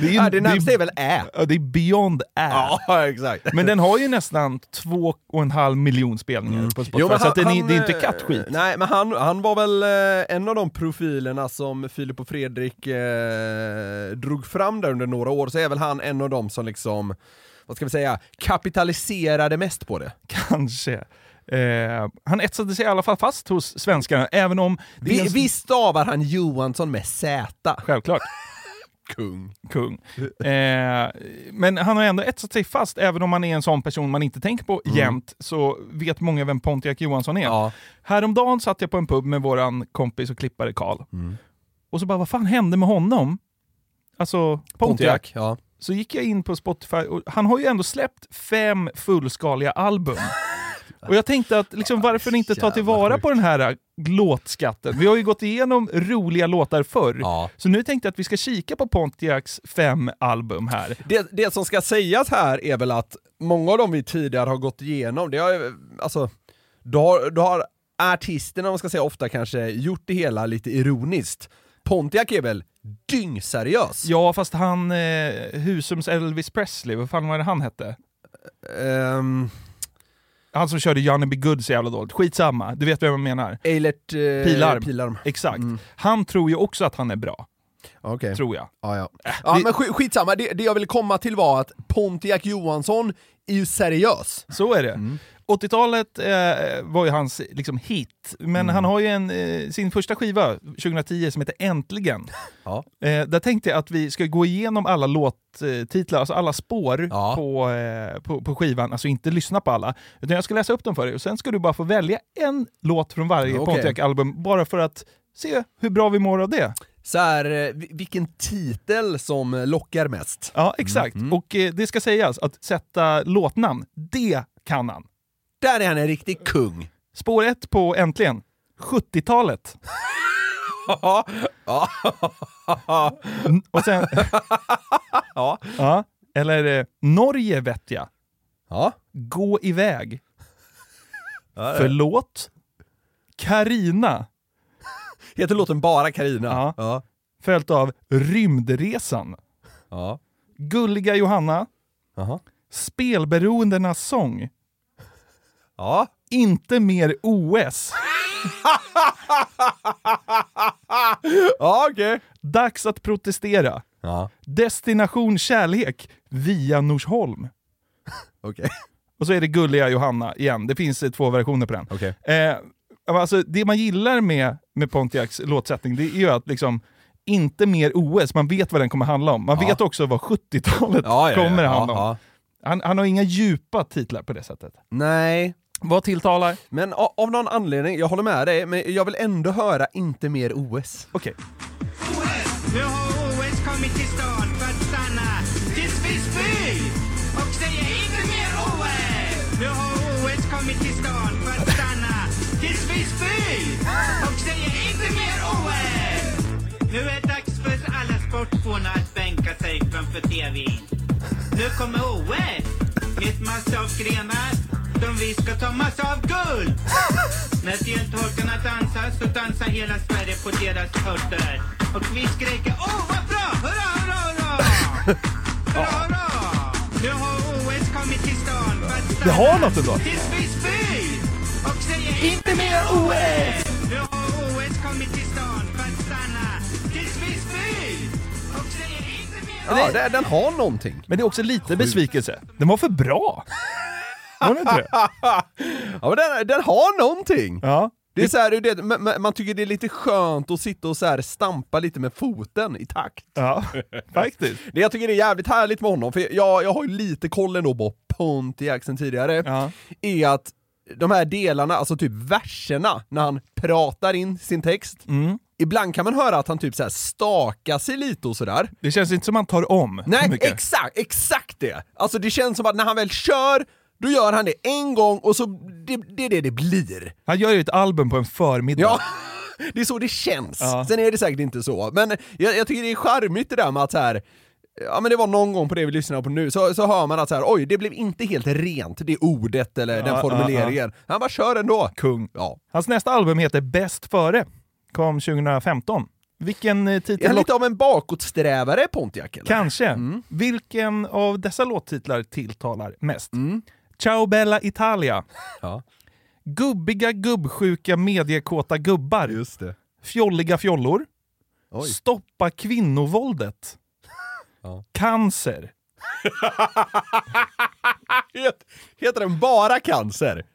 Det är, Ja, det närmaste är, väl Ä. ja, det är beyond ä. Ja, exakt. Men den har ju nästan två och en halv miljon spelningar på Spotify, Jo, men så att den är, han, det är inte eh, kattskit. Nej, men han, han var väl eh, en av de profilerna som Filip och Fredrik eh, drog fram där under några år, så är väl han en av dem som liksom, vad ska vi säga, kapitaliserade mest på det. Kanske. Eh, han etsade sig i alla fall fast hos svenskarna, även om... Vi, en- vi stavar han Johansson med Z. Självklart. Kung. kung. Eh, men han har ändå etsat sig fast, även om han är en sån person man inte tänker på jämt, så vet många vem Pontiac Johansson är. Mm. Ja. Häromdagen satt jag på en pub med våran kompis och klippare Karl. Mm. Och så bara, vad fan hände med honom? Alltså, Pontiac. Pontiac, ja. Så gick jag in på Spotify, och han har ju ändå släppt fem fullskaliga album. Och jag tänkte att liksom, varför inte ta tillvara på den här äh, låtskatten? Vi har ju gått igenom roliga låtar förr. Ja. Så nu tänkte jag att vi ska kika på Pontiacs fem album här. Det, det som ska sägas här är väl att många av dem vi tidigare har gått igenom, det har alltså, då har, då har artisterna, om man ska säga ofta kanske, gjort det hela lite ironiskt. Pontiac är väl dyngseriös? Ja, fast han, eh, Husums Elvis Presley, vad fan var det han hette? Ehm, Han som körde Johnny B. Good så jävla dåligt. Skitsamma, du vet vad jag menar. Eilert eh, Pilarm. Pilarm. Exakt. Mm. Han tror ju också att han är bra. Okej. tror jag. Ja, ja. ja vi- men sk- skitsamma, det, det jag ville komma till var att Pontiac Johansson är ju seriös. Så är det. 80-talet eh, var ju hans liksom, hit, men han har ju en, eh, sin första skiva 2010 som heter Äntligen. Ja. Eh, där tänkte jag att vi ska gå igenom alla låttitlar, alltså alla spår Ja. på, eh, på, på skivan, alltså inte lyssna på alla. Utan jag ska läsa upp dem för dig och sen ska du bara få välja en låt från varje Okej. Pontiac-album, bara för att se hur bra vi mår av det. Så här, eh, vi- vilken titel som lockar mest. Ja, exakt. Och eh, det ska sägas att sätta låtnamn, det kan han. Där är han en riktig kung. Spår ett på Äntligen, 70-talet. Ja. Mm, Och sen, ja. ja, eller eh, Norge vet jag. ja. Gå iväg. ja. Förlåt. Karina. Heter låten bara Karina? Ja. Ja. Följt av Rymdresan. ja. Gulliga Johanna. Jaha. Spelberoendernas sång. Ja. Inte mer OS. Ja, okej. Dags att protestera. Ja, Destination kärlek via Norsholm. okej. Och så är det Gulliga Johanna igen. Det finns eh, två versioner på den. Okej. Eh, alltså, det man gillar med, med Pontiacs låtsättning, det är ju att liksom inte mer OS, man vet vad den kommer handla om. Man Ja. vet också vad 70-talet Ja, ja, ja. kommer handla om. ja. Han, han har inga djupa titlar på det sättet. Nej, Vad tilltalar? men av någon anledning, jag håller med dig, men jag vill ändå höra inte mer OS. Okej. Nu har OS kommit till stan för att stanna tills vi spyr och säger inte mer OS! Nu har OS kommit till stan TVn. Nu kommer OS med ett massa av grenar som vi ska ta massa av guld! När deltagarna dansar så dansar hela Sverige på deras fötter. Och vi skriker åh vad bra! Hurra, hurra, hurra! Hurra, hurra! Nu har OS kommit till stan stanna Det har något ändå. tills vi spyr och säger inte mer OS! Nu har OS kommit till stan Ja, det, den har någonting. Men det är också lite besvikelse. Den var för bra. Var det inte det? Ja, men den, den har någonting. Ja. Det är så här, det, man tycker det är lite skönt att sitta och så här stampa lite med foten i takt. Ja, faktiskt. Det jag tycker det är jävligt härligt med honom, för jag, jag har ju lite koll ändå på Pontiac sen tidigare, Ja. är att de här delarna, alltså typ verserna, när han pratar in sin text, Mm. Ibland kan man höra att han typ så här stakar sig lite och sådär. Det känns inte som man tar om Nej, mycket. exakt, exakt det! Alltså det känns som att när han väl kör, då gör han det en gång och så det, det är det det blir. Han gör ju ett album på en förmiddag. Ja, det är så det känns. Ja. Sen är det säkert inte så, men jag, jag tycker det är charmigt det där med att så här. Ja men det var någon gång på det vi lyssnar på nu, så, så hör man att så här, oj det blev inte helt rent, det ordet eller Ja, den ja, formuleringen. Han bara kör ändå. Kung. Ja. Hans nästa album heter Bäst före. Kom 2015. Vilken eh, Är titel? han lite av en bakåtsträvare Pontiac eller? Kanske. Vilken av dessa låttitlar tilltalar mest? Mm. Ciao Bella Italia. Ja. Gubbiga gubbsjuka mediekåta gubbar. Just det. Fjolliga fjollor. Oj. Stoppa kvinnovåldet. Ja. Cancer. Het, heter den bara Cancer?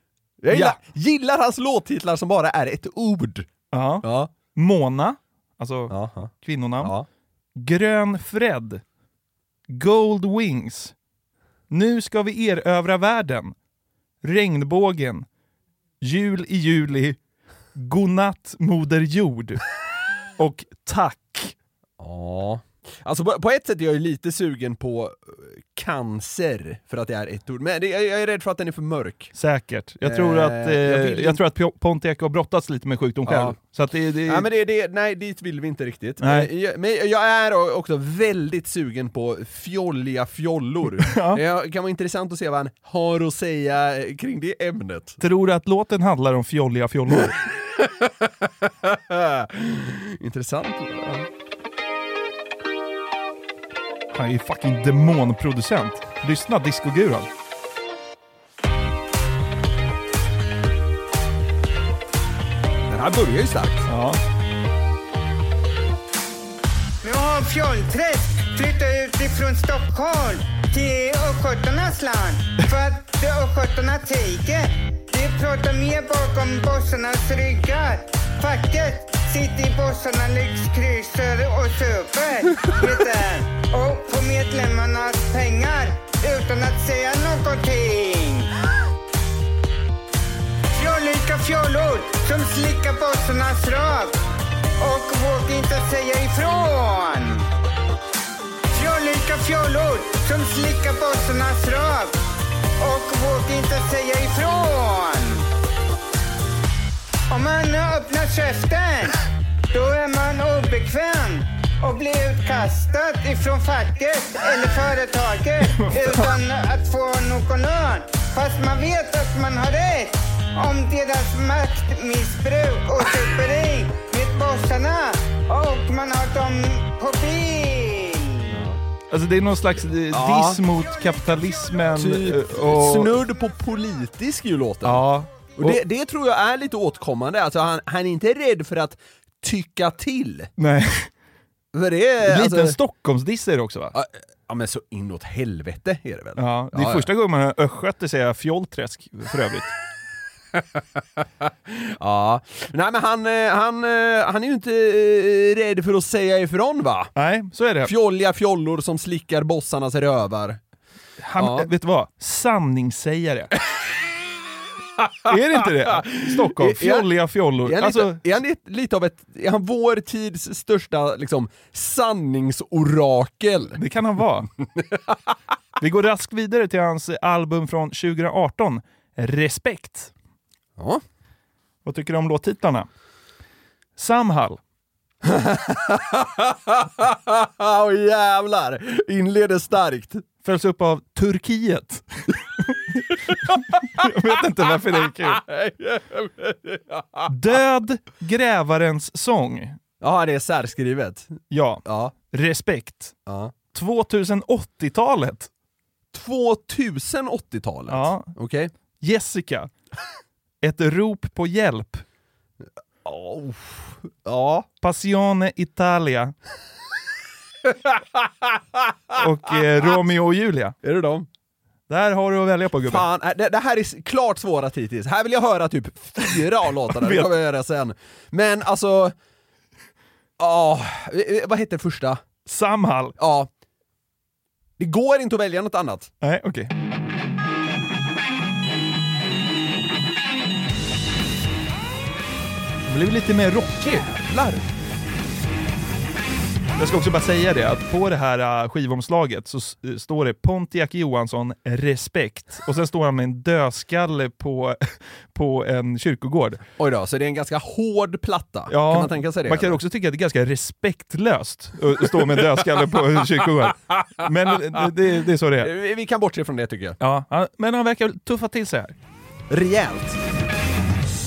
Jag gillar, Ja. gillar hans låttitlar som bara är ett ord. Ja. Ja. Mona. Alltså Jaha. kvinnonamn. Ja. Grön Fred. Gold Wings. Nu ska vi erövra världen. Regnbågen. Jul i juli. Godnatt Moder Jord. Och tack. Ja. Alltså på, på ett sätt är jag lite sugen på eh, cancer, för att det är ett ord. Men det, jag, jag är rädd för att den är för mörk. Säkert. Jag tror Eh, att, eh, jag inte- tror att Pontiac har brottats lite med sjukdom själv. Ja. Så att det, det, Nej men det, det, nej, dit vill vi inte riktigt. Nej. Eh, jag- Men jag är också väldigt sugen på fjolliga fjollor. Ja. Det kan vara intressant att se vad han har att säga eh, kring det ämnet. Tror du att låten handlar om fjolliga fjollor? intressant. Han är ju fucking demonproducent. Lyssna, discoguran. Den här börjar ju starkt. Ja. Nu har Fjollträsk flyttade ut ifrån Stockholm till östgötarnas land. För att östgötarna tiger. De pratar mer bakom bossarnas ryggar. Facket sitter i bossarna lyxkryssar och super. Och får medlemmarnas pengar utan att säga någonting. Fjollika fjollor som slickar bossarnas röv och vågar inte säga ifrån. Fjollika fjollor som slickar bossarnas röv och vågar inte säga ifrån. Om man öppnar käften, då är man obekväm och blir utkastad ifrån facket eller företaget utan att få någon lön. Fast man vet att man har rätt om deras maktmissbruk och superi med bossarna och man har dem på bil. Alltså det är någon slags eh, Ja. diss mot kapitalismen. Typ eh, och, snudd på politisk ju låten. Ja. Och det, det tror jag är lite åtkommande, alltså han, han är inte rädd för att tycka till. Nej. För det är... Lite en alltså, Stockholmsdiss är det också va? ja, ja men så inåt helvete är det väl? Ja, det är Ja, ja. första gången man hör östgöte säga fjollträsk för övrigt. Ja, nej men han, eh, han, eh, han är ju inte eh, rädd för att säga ifrån va? Nej, så är det. Fjolliga fjollor som slickar bossarnas rövar. Han, Ja. vet du vad? Sanningssägare. är det inte det? Stockholm, fjolliga fjollor. Är han, Alltså, lite, är han lite, lite av ett, är han vår tids största liksom sanningsorakel? det kan han vara. Vi går raskt vidare till hans album från 2018, Respekt. Ja. Vad tycker du om låttitlarna? Samhall, Åh jävlar! Inleder starkt. följs upp av Turkiet. Jag vet inte varför det är kul. Död grävarens sång. Ja, det är särskrivet. Ja, Ja. respekt. ja. 2080-talet. 2080-talet? Ja. Okej. Jessica. Ett rop på hjälp. Oh. Ja. Passione Italia. och eh, Romeo och Julia. Är det dem? Där har du att välja på gubben. Fan, äh, det, det här är klart svårast hittills. Här vill jag höra typ fyra av låtarna, det kommer jag göra sen. Men alltså... Ja, eh, vad heter första? Samhall. Ja. Det går inte att välja något annat. Nej, okej. Det blev lite mer rockig. Jävlar! Jag ska också bara säga det, att på det här äh, skivomslaget så äh, står det Pontiac Johansson respekt och sen står han med en dödskalle på, på en kyrkogård. Oj då, så det är en ganska hård platta. Ja, kan man tänka sig det? Man kan eller? också tycka att det är ganska respektlöst att stå med en dödskalle på en kyrkogård. Men det, det, det är så det är. Vi kan bortse från det tycker jag. Ja, men han verkar tuffa till sig här. Rejält.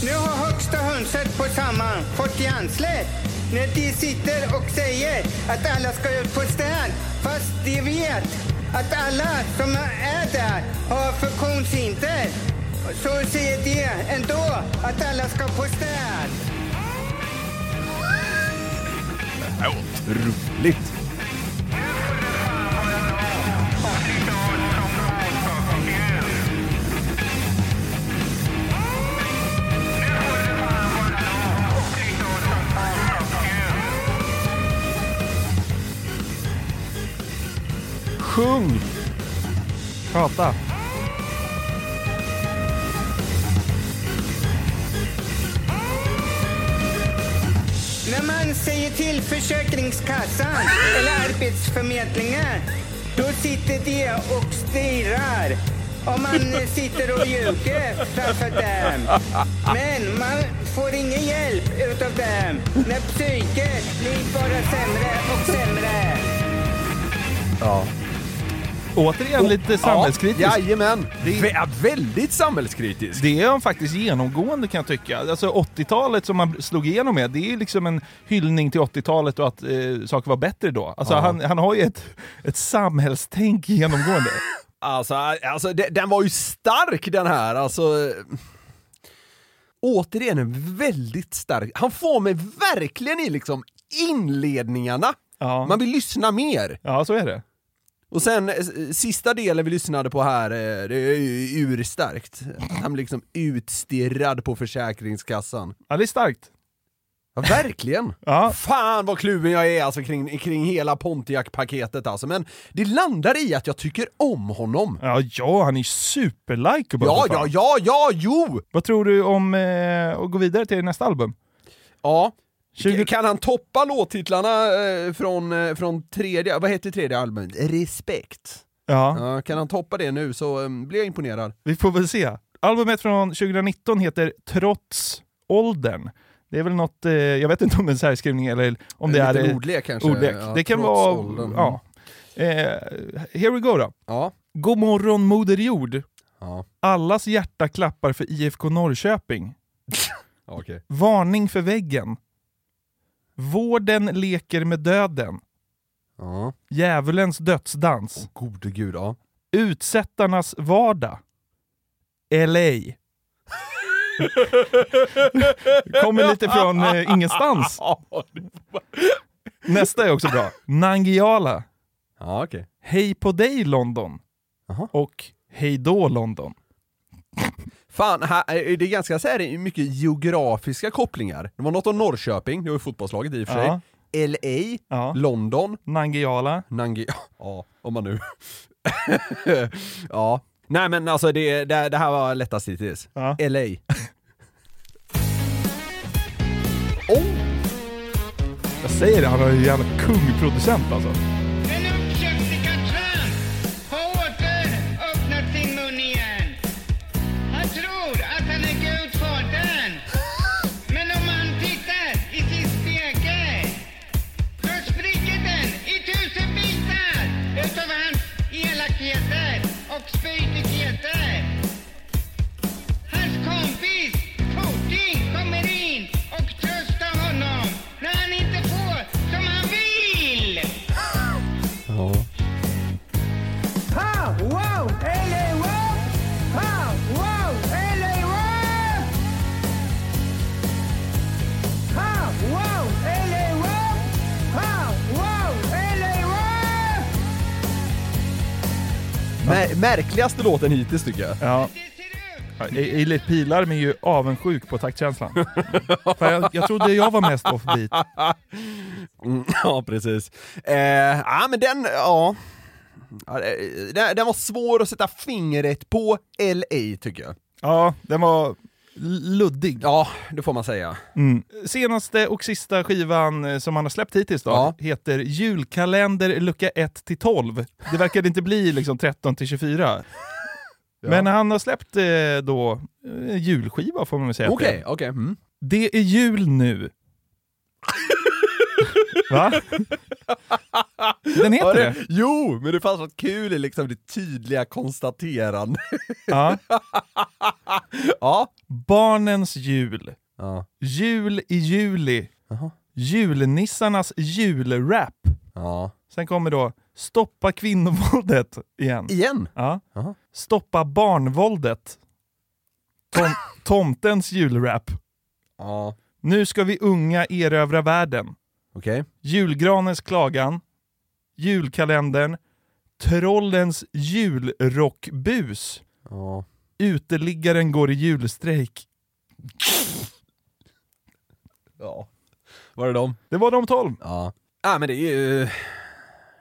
Nu har högsta hönset på samman fått hjärnsläpp när de sitter och säger att alla ska ut på stan fast de vet att alla som är där har funktionshinder. Så säger de ändå att alla ska på stan. Otroligt! Sjung! Prata. När man säger till Försäkringskassan eller Arbetsförmedlingen, då sitter de och stirrar. Om man sitter och ljuger framför dem. Men man får ingen hjälp utav dem när psyket blir bara sämre och sämre. Ja. Återigen lite samhällskritisk. Ja, jajamän. Det- Vä- väldigt samhällskritisk. Det är han faktiskt genomgående kan jag tycka. Alltså 80-talet som man slog igenom med, det är liksom en hyllning till 80-talet och att eh, saker var bättre då. Alltså Ja. han, han har ju ett, ett samhällstänk genomgående. Alltså, alltså de- den var ju stark den här, alltså. Återigen en väldigt stark, han får mig verkligen i liksom inledningarna Ja. Man vill lyssna mer. Ja, så är det. Och sen eh, sista delen vi lyssnade på här, eh, det är ju urstarkt. Han blir liksom utstirrad på Försäkringskassan. Ja, det är starkt. Ja, verkligen! Ja. Fan vad kluven jag är alltså kring, kring hela Pontiac-paketet alltså, men det landar i att jag tycker om honom. Ja, ja han är superlikeable Ja, ja, ja, ja, jo! Vad tror du om eh, att gå vidare till nästa album? Ja. 20 Kan han toppa låttitlarna eh, från, eh, från tredje, vad heter tredje albumet? Respekt. Ja, Ja, kan han toppa det nu så eh, blir jag imponerad. vi får väl se. Albumet från 2019 heter Trots åldern. Det är väl något, jag vet inte om det är en särskrivning eller om det Lite är... ordlek kanske? ordlek. Ja, det kan vara... åldern. Ja. Eh, here we go då. Ja. God morgon Moder Jord. Ja. Allas hjärta klappar för IFK Norrköping. Okej. Varning för väggen. Vården leker med döden. Ja. Djävulens dödsdans. Gode gud, ja. Utsättarnas vardag. LA. Kommer lite från eh, ingenstans. Nästa är också bra. Nangiala. Ja, okej. Hej på dig London. Jaha. Och Hej då London. Fan, här, är det är ganska så här, mycket geografiska kopplingar. Det var något om Norrköping, det var ju fotbollslaget i och för sig. Ja. LA, Ja. London, Nangiala. Nangi... Ja, om man nu... ja. Nej men alltså det, det, det här var lättast hittills. Ja. LA. oh! Jag säger det, han ju en jävla kungproducent alltså. Märkligaste låten hittills tycker jag. Ja. Ja, E- Eilert Pilarm är ju avundsjuk på taktkänslan. För jag, jag trodde jag var mest offbeat. Mm, ja, precis. Eh, ja, men den, ja. Ja, det- Den, den var svår att sätta fingret på LA tycker jag. Ja, den var luddig. Ja, det får man säga. Mm. Senaste och sista skivan eh, som han har släppt hittills då, Ja. heter Julkalender lucka 1 till 12. Det verkade inte bli liksom 13 till 24. Men han har släppt eh, då eh, julskiva får man väl säga. Okej, är. okej. Mm. Det är jul nu. Va? Den heter det, det? jo, men det fanns något kul i liksom det tydliga konstaterandet. Ja. ja. Barnens jul. Ja. Jul i juli. Jaha. Julnissarnas julrap. Ja. Sen kommer då Stoppa kvinnovåldet igen. Igen? Ja. Jaha. Stoppa barnvåldet. Tom, tomtens julrap. Ja. Nu ska vi unga erövra världen. Okej. Julgranens klagan. Julkalendern. Trollens julrockbus. Ja. Uteliggaren går i julstrejk. Ja. Var det dem? Det var de tolv. Ja. Ja, men det är ju...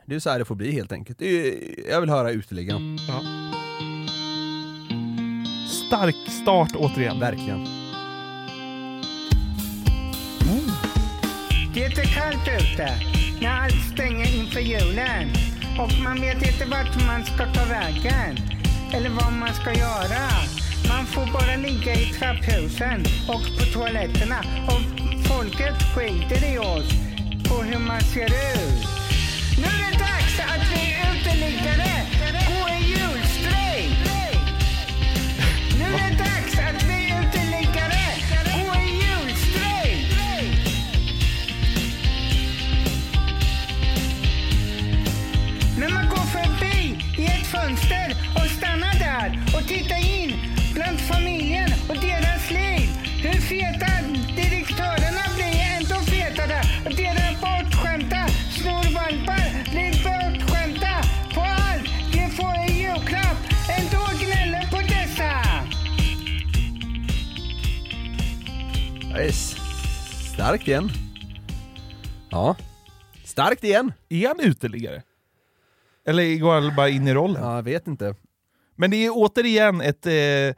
Det är ju så här det får bli helt enkelt. Det är, ju- jag vill höra uteliggaren. Stark start återigen. Verkligen. Det är kallt ute när allt stänger inför julen. Och man vet inte vart man ska ta vägen. Eller vad man ska göra. Man får bara ligga i trapphusen och på toaletterna. Och folket skiter i oss på hur man ser ut. Nu är det dags att vi titta in bland familjen och deras liv. Hur feta direktörerna blir ändå fetare och deras bortskämda snorvalpar blir bortskämda på allt de får en julklapp. Ändå gnäller på dessa. Jag starkt igen. Ja. Starkt igen. Är han uteliggare? Eller går han bara in i rollen? Ja, jag vet inte. Men det är återigen ett, eh, eh,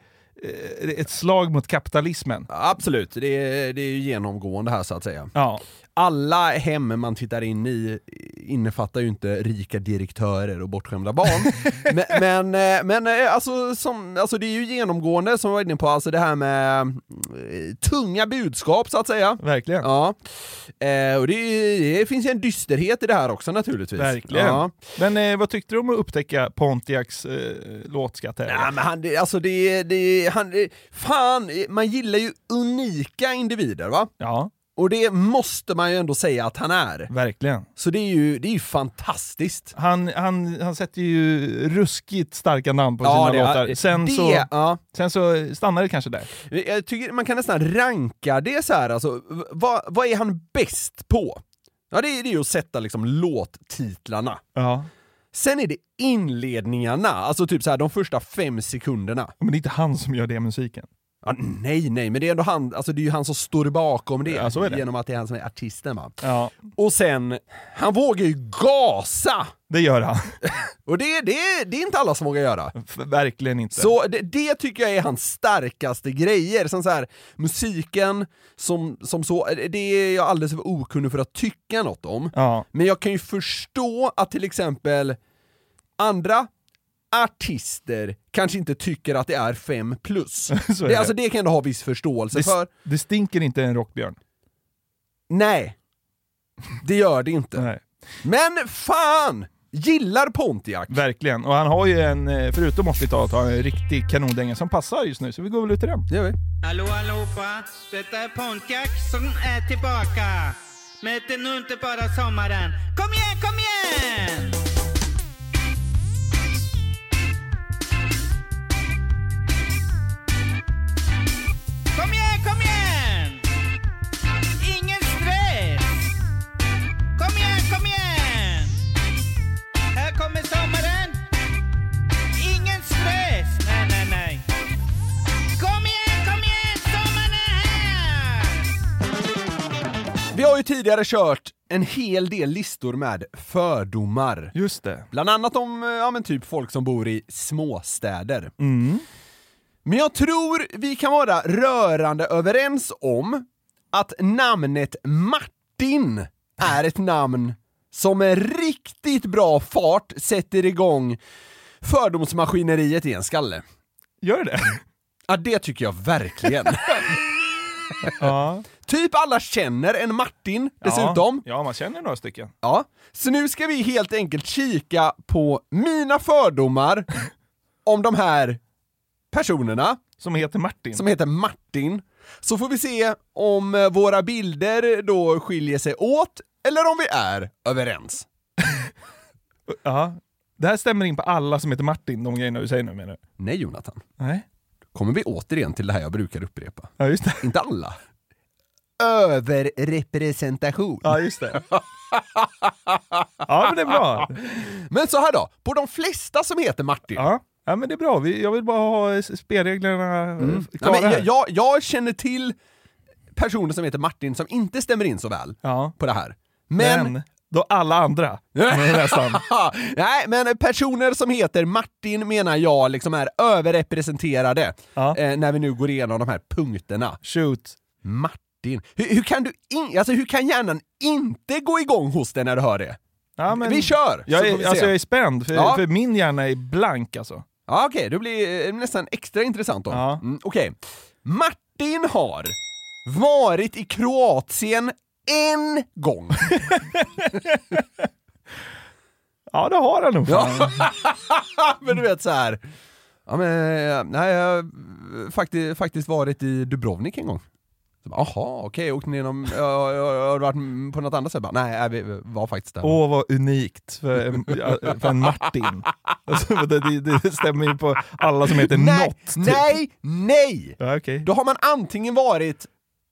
ett slag mot kapitalismen. Absolut, det är, det är genomgående här så att säga. Ja. Alla hem man tittar in i innefattar ju inte rika direktörer och bortskämda barn. men men, eh, men eh, alltså, som, alltså det är ju genomgående som vi var inne på, alltså det här med eh, tunga budskap så att säga. Verkligen. Ja. Eh, och det, det finns ju en dysterhet i det här också naturligtvis. Verkligen. Ja. Men eh, vad tyckte du om att upptäcka Pontiacs eh, låtskatt här? Ja, men han, det, alltså det, det, han, fan, man gillar ju unika individer va? Ja. Och det måste man ju ändå säga att han är. Verkligen. Så det är ju, det är ju fantastiskt. Han, han, han sätter ju ruskigt starka namn på Ja, sina det- låtar. Sen, det- så, ja. sen så stannar det kanske där. Jag tycker man kan nästan ranka det så här, alltså, vad, vad är han bäst på? Ja, det är det är ju att sätta liksom låttitlarna. Ja. Sen är det inledningarna, alltså typ så här de första fem sekunderna. Men det är inte han som gör det musiken. Ja, nej, nej, men det är ändå han, alltså det är ju han som står bakom det, Ja, det. genom att det är han som är artisten va. Ja, Och sen, han vågar ju gasa! det gör han. Och det, det, det är inte alla som vågar göra. Verkligen inte. Så det, det tycker jag är hans starkaste grejer. Som så här, musiken, som, som så, det är jag alldeles för okunnig för att tycka något om. Ja. Men jag kan ju förstå att till exempel andra artister kanske inte tycker att det är 5 plus. Är det, det. alltså det kan jag ha viss förståelse det, för. det stinker inte en rockbjörn. Nej, det gör det inte. Nej. Men fan! Gillar Pontiac. Verkligen. Och han har ju en, eh, förutom 80-talet, har han en riktig kanondänga som passar just nu, så vi går väl ut till den. Det gör vi. Hallå allihopa! Detta är Pontiac som är tillbaka. Men det är nu inte bara sommaren. Kom igen, kom igen! Kom igen! Ingen stress! Kom igen, kom igen! Här kommer sommaren. Ingen stress! Nej, nej, nej. Kom igen, kom igen! Sommaren är här! Vi har ju tidigare kört en hel del listor med fördomar. Just det. Bland annat om, eh, ja men typ folk som bor i småstäder. Mm. Men jag tror vi kan vara rörande överens om att namnet Martin är ett namn som med riktigt bra fart sätter igång fördomsmaskineriet i en skalle. Gör det Ja, det tycker jag verkligen. Ja. typ alla känner en Martin dessutom. Ja, man känner några stycken. Ja, så nu ska vi helt enkelt kika på mina fördomar om de här personerna Som heter Martin. som heter Martin. Så får vi se om eh, våra bilder då skiljer sig åt eller om vi är överens. Ja. Det här stämmer in på alla som heter Martin, de grejerna du säger nu menar du? Nej Jonathan, Nej. kommer vi återigen till det här jag brukar upprepa. Ja, just det. Inte alla. Överrepresentation. Ja, just det. Ja, men det är bra. Men så här då, på de flesta som heter Martin, Ja, ja men det är bra. Vi- Jag vill bara ha s- spelreglerna mm. Ja, klara men här. jag, jag, känner till personer som heter Martin som inte stämmer in så väl Ja. på det här. Men, Men, då alla andra. Nästan. nej, men personer som heter Martin menar jag liksom är överrepresenterade Ja. eh, när vi nu går igenom de här punkterna. Shoot. Martin. Hur, hur kan du in, alltså hur kan hjärnan inte gå igång hos dig när du hör det? Ja, vi kör! Jag vi är, se. alltså jag är spänd, för, Ja. för min hjärna är blank alltså. Ja, okej, det blir eh, nästan extra intressant då. Ja. Mm, okej. Martin har varit i Kroatien en gång. Ja, det har han nog. Ja. men du vet så här. Ja men, eh, nej jag har faktiskt, faktiskt varit i Dubrovnik en gång. Så bara, Jaha, okej, åkte ni genom, har varit på något annat sätt? Bara, nej, vi var faktiskt där. Åh vad unikt för en, för en Martin. Alltså, det, det, stämmer ju på alla som heter nej, något. typ. nej, nej! Ja, okej. Då har man antingen varit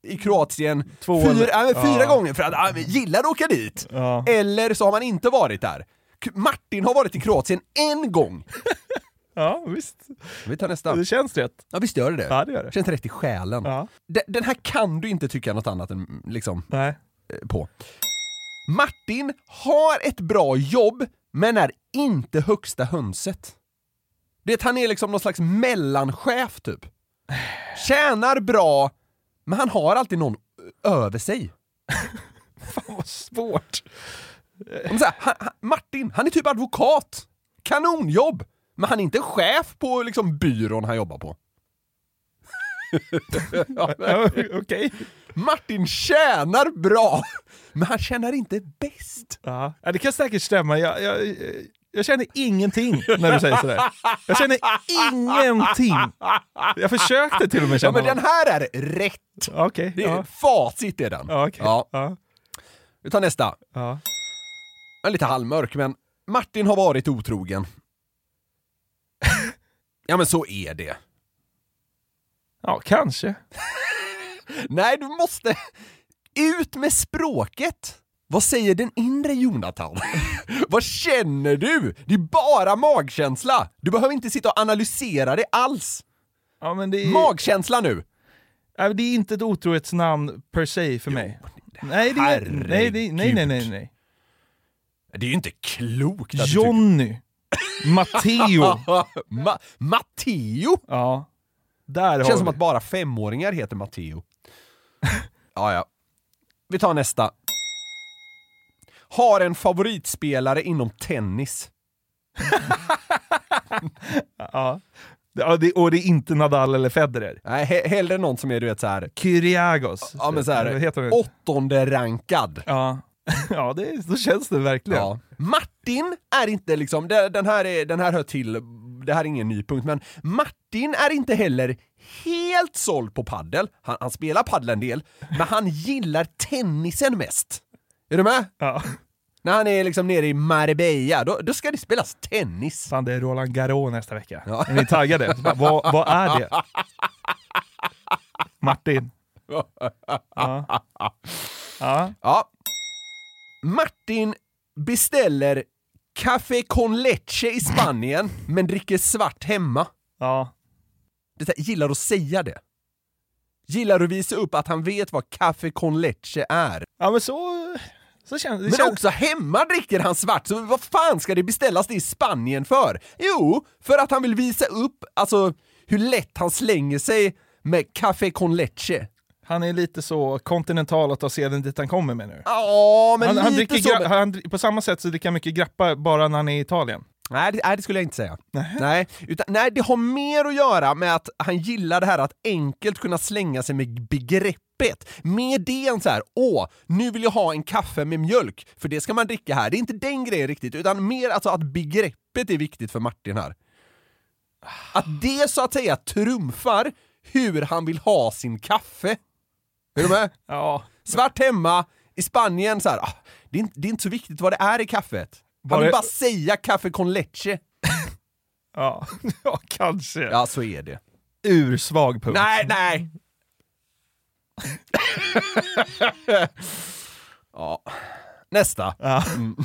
i Kroatien Två fyra, eller- äh, fyra ja. gånger för att vi gillar att åka dit, Ja. eller så har man inte varit där. Martin har varit i Kroatien en gång. Ja, visst. Vi tar nästa. Det känns rätt. Ja, visst gör det det? Ja, det gör det. Känns rätt i själen. Ja. Den, den här kan du inte tycka något annat än liksom Nej. eh, på. Martin har ett bra jobb, men är inte högsta hönset. Det han är liksom någon slags mellanchef typ. Tjänar bra, men han har alltid någon över sig. Fan vad svårt. Här, han, han, Martin, han är typ advokat. Kanonjobb! Men han är inte chef på liksom byrån han jobbar på. Ja, Ja, Okej. Martin tjänar bra, men han tjänar inte bäst. Ja. ja, det kan säkert stämma. Jag, jag, jag känner ingenting när du säger sådär. Jag känner ingenting. Jag försökte till och med Ja, känna men den här är rätt. Okej. Det är, ja. Facit är den. Ja, okej. Ja. Ja. Vi tar nästa. Ja. Den är lite halvmörk, men Martin har varit otrogen. Ja, men så är det. ja, kanske. Nej, du måste ut med språket. Vad säger den inre Jonathan? Vad känner du? Det är bara magkänsla. Du behöver inte sitta och analysera det alls. Ja, men det, är, Magkänsla nu. ja, det är inte ett otrohetsnamn per se för mig. Nej, det är, nej, det, nej, nej, nej, nej. Det är ju inte klokt att du Johnny. Matteo. Ma- Matteo? Ja. Där känns som vi. att bara femåringar heter Matteo. ja, ja. Vi tar nästa. Har en favoritspelare inom tennis. Ja. Ja, det, och det är inte Nadal eller Federer. Nej, he- hellre någon som är du vet såhär, Kyrgios. ja men såhär, det? åttonde rankad. Ja, ja det, så känns det verkligen. Ja. Martin är inte liksom, den här, är, den här hör till, det här är ingen ny punkt, men Martin är inte heller helt såld på paddel. Han, han spelar paddel en del, men han gillar tennisen mest. Är du med? Ja. När han är liksom nere i Marbella, då, då ska det spelas tennis. Fan, det är Roland Garros nästa vecka. Ja. Är ni taggade? Bara, vad, vad är det? Martin. Ja. Ja. Ja. Martin beställer café con leche i Spanien, men dricker svart hemma. Ja. Det är, gillar att säga det. Gillar att visa upp att han vet vad café con leche är. ja, men så, så känns det. Men känns, också hemma dricker han svart, så vad fan ska det beställas det i Spanien för? Jo, för att han vill visa upp alltså hur lätt han slänger sig med café con leche. Han är lite så kontinental att ta seden dit han kommer med nu. Ja, men han, han lite dricker så. gra- han, på samma sätt så dricker han mycket grappa bara när han är i Italien. Nej det, nej, det skulle jag inte säga. Nej, utan, nej, det har mer att göra med att han gillar det här att enkelt kunna slänga sig med begreppet. Med det än så här, åh, nu vill jag ha en kaffe med mjölk, för det ska man dricka här. Det är inte den grejen riktigt, utan mer alltså att begreppet är viktigt för Martin här. Att det så att säga trumfar hur han vill ha sin kaffe. Är du med? Ja. Svart hemma, i Spanien så här, ah, det, är inte, det är inte så viktigt vad det är i kaffet. Han vill Bara- säga kaffe con leche. Ja, ja kanske. Ja, så är det. Ursvag punkt. Nej, nej! ja. Nästa. Ja. Mm.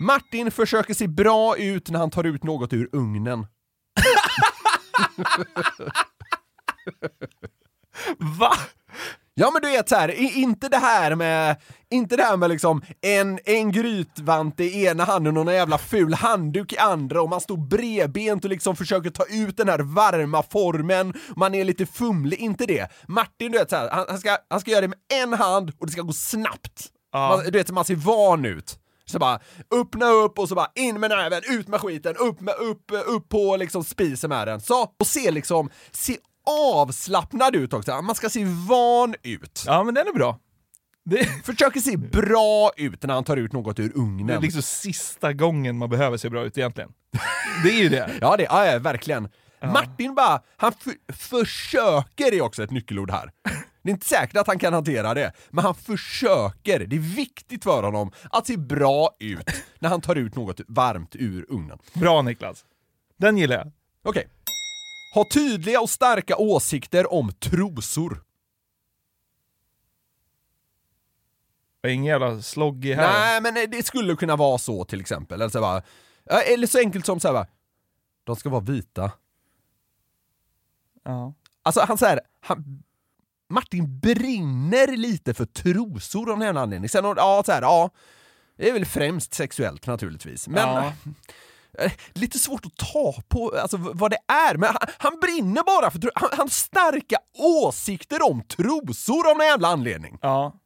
Martin försöker se bra ut när han tar ut något ur ugnen. Va? Ja men du vet så här, i- inte det här med, inte det här med liksom en, en grytvante i ena handen och någon jävla ful handduk i andra och man står bredbent och liksom försöker ta ut den här varma formen, man är lite fumlig, inte det. Martin du vet så här, han, han, ska, han ska göra det med en hand och det ska gå snabbt. Ja. Man, du vet, man ser van ut. Så bara öppna upp och så bara in med näven, ut med skiten, upp, med, upp, upp på liksom spisen med den. Så, och se liksom, se avslappnad ut också. Man ska se van ut. Ja, men den är bra. Det, Försöker se bra ut när han tar ut något ur det är ugnen. liksom sista gången man behöver se bra ut egentligen. Det är ju det. Ja, det ja, ja, verkligen. Martin bara, han försöker är också ett nyckelord här. Det är inte säkert att han kan hantera det, men han försöker. Det är viktigt för honom att se bra ut när han tar ut något varmt ur ugnen. Bra Niklas. Den gillar jag. Okej. Ha tydliga och starka åsikter om trosor. Ingen jävla sloggig här. Nej, men det skulle kunna vara så till exempel. Eller så, bara, eller så enkelt som så här, bara, De ska vara vita. Ja. Alltså han så här, han, Martin brinner lite för trosor av någon anledning. Sen, ja, så här, ja, det är väl främst sexuellt naturligtvis. Men Ja. eh, lite svårt att ta på alltså, vad det är. Men han, han brinner bara för han, han starka åsikter om trosor av någon jävla anledning. Ja.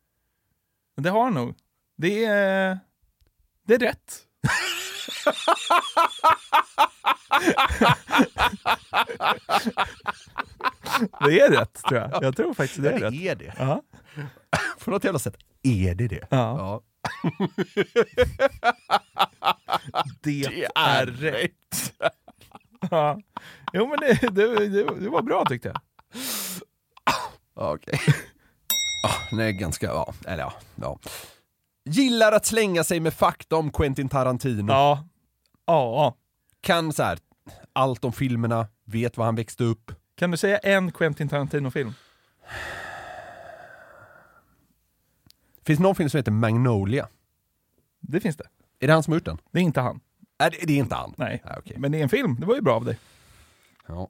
Det har han nog. Det är... Det är rätt. det är rätt, tror jag. Jag tror faktiskt det är rätt. är det. Ja. På något jävla sätt är det det. Ja. Det, är rätt. Ja. Jo, men det, det, det, det var bra tyckte jag. Ja, Okej. Ja, den är ganska, ja, eller ja, ja. Gillar att slänga sig med fakta om Quentin Tarantino. Ja. Ja. Kan så här, allt om filmerna, vet var han växte upp. Kan du säga en Quentin Tarantino-film? Finns det någon film som heter Magnolia? Det finns det. Är det han som har gjort den? Det är inte han. Nej, det, det är inte han. Nej. Nej, okej. Men det är en film. Det var ju bra av dig. Ja.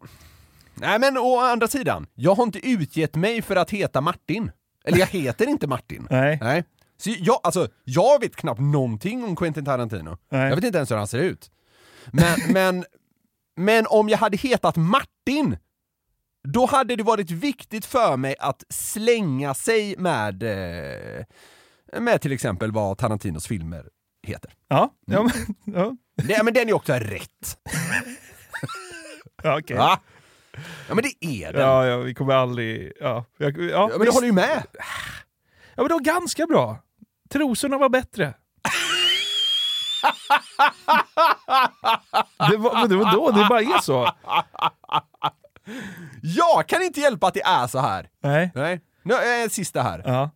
Nej men å andra sidan, jag har inte utgett mig för att heta Martin. Eller jag heter inte Martin. Nej. Nej. Så jag, alltså, jag vet knappt någonting om Quentin Tarantino. Nej. Jag vet inte ens hur han ser ut. Men, men, men om jag hade hetat Martin, då hade det varit viktigt för mig att slänga sig med, eh, med till exempel vad Tarantinos filmer heter. Ja. Ja, men, ja. Det, men den är också rätt. ja. Va? Ja men det är den. Ja, ja, vi kommer aldrig... Ja, ja, Ja, men du håller ju med. Ja, men det var ganska bra. Trosorna var bättre. det, var, men det var då, det bara är så. Jag kan inte hjälpa att det är så här. Nej. Nej. Nu är en sista här. Ja.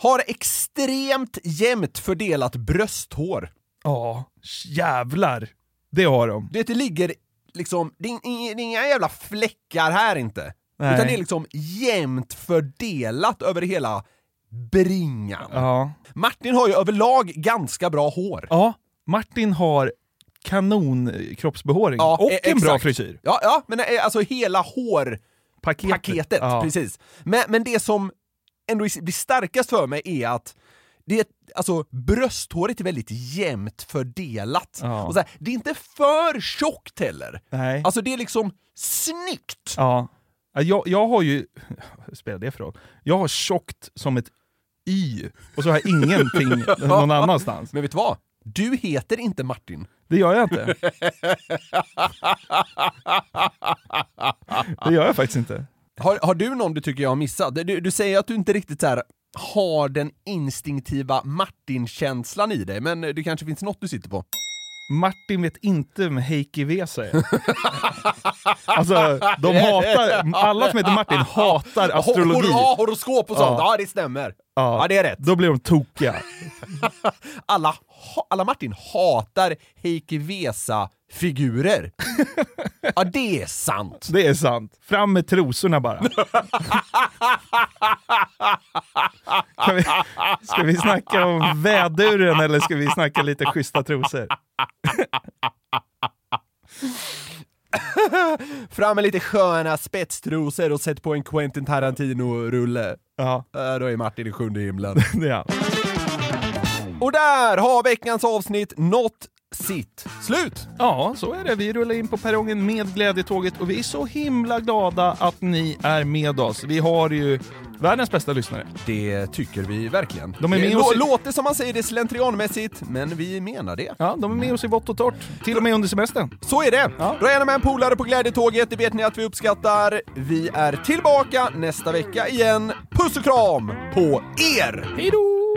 Har extremt jämnt fördelat brösthår. Ja, jävlar. Det har de. Det, det ligger liksom, det är, inga- det är inga jävla fläckar här inte. Nej. Utan det är liksom jämnt fördelat över hela bringan. Ja. Martin har ju överlag ganska bra hår. Ja, Martin har kanon kroppsbehåring och e- en bra exakt. frisyr. Ja, ja, men eh, alltså hela hårpaketet, Paketet. Ja. precis. Men, men det som ändå blir starkast för mig är att det är, alltså, brösthåret är väldigt jämnt fördelat. Ja. Och så här, det är inte för tjockt heller. Nej. Alltså det är liksom snyggt! Ja. Ja, Jag, jag har ju... Spelar det för roll? Jag har tjockt som ett Y och så har jag ingenting någon annanstans. Men vet du vad? Du heter inte Martin. Det gör jag inte. Det gör jag faktiskt inte. Har, har du någon du tycker jag har missat? Du, du säger att du inte riktigt så här har den instinktiva Martin-känslan i dig, men det kanske finns något du sitter på? Martin vet inte vem Heikki Vesa är. Alltså, de hatar, alla som heter Martin hatar astrologi. Ja, horoskop och sånt, ja. Ja. det stämmer. Ja. Ja, det är rätt. Då blir de tokiga. Alla, alla Martin hatar Heikki Vesa-figurer. ja, det är sant. Det är sant. Fram med trosorna bara. Kan vi, ska vi snacka om väduren eller ska vi snacka lite schyssta trosor? Fram med lite sköna spetstrosor och sätt på en Quentin Tarantino-rulle. Ja, Äh, Då är Martin i sjunde himlen. det är han. Och där har veckans avsnitt nått sitt slut. Ja, så är det. Vi rullar in på perrongen med glädjetåget och vi är så himla glada att ni är med oss. Vi har ju världens bästa lyssnare. Det tycker vi verkligen. De är det med lå- oss i- låter som man säger det slentrianmässigt, men vi menar det. Ja, de är med oss i vått och torrt. Till och med under semestern. Så är det! Ja. Dra gärna med en polare på glädjetåget, det vet ni att vi uppskattar. Vi är tillbaka nästa vecka igen. Puss och kram på er! Hej då!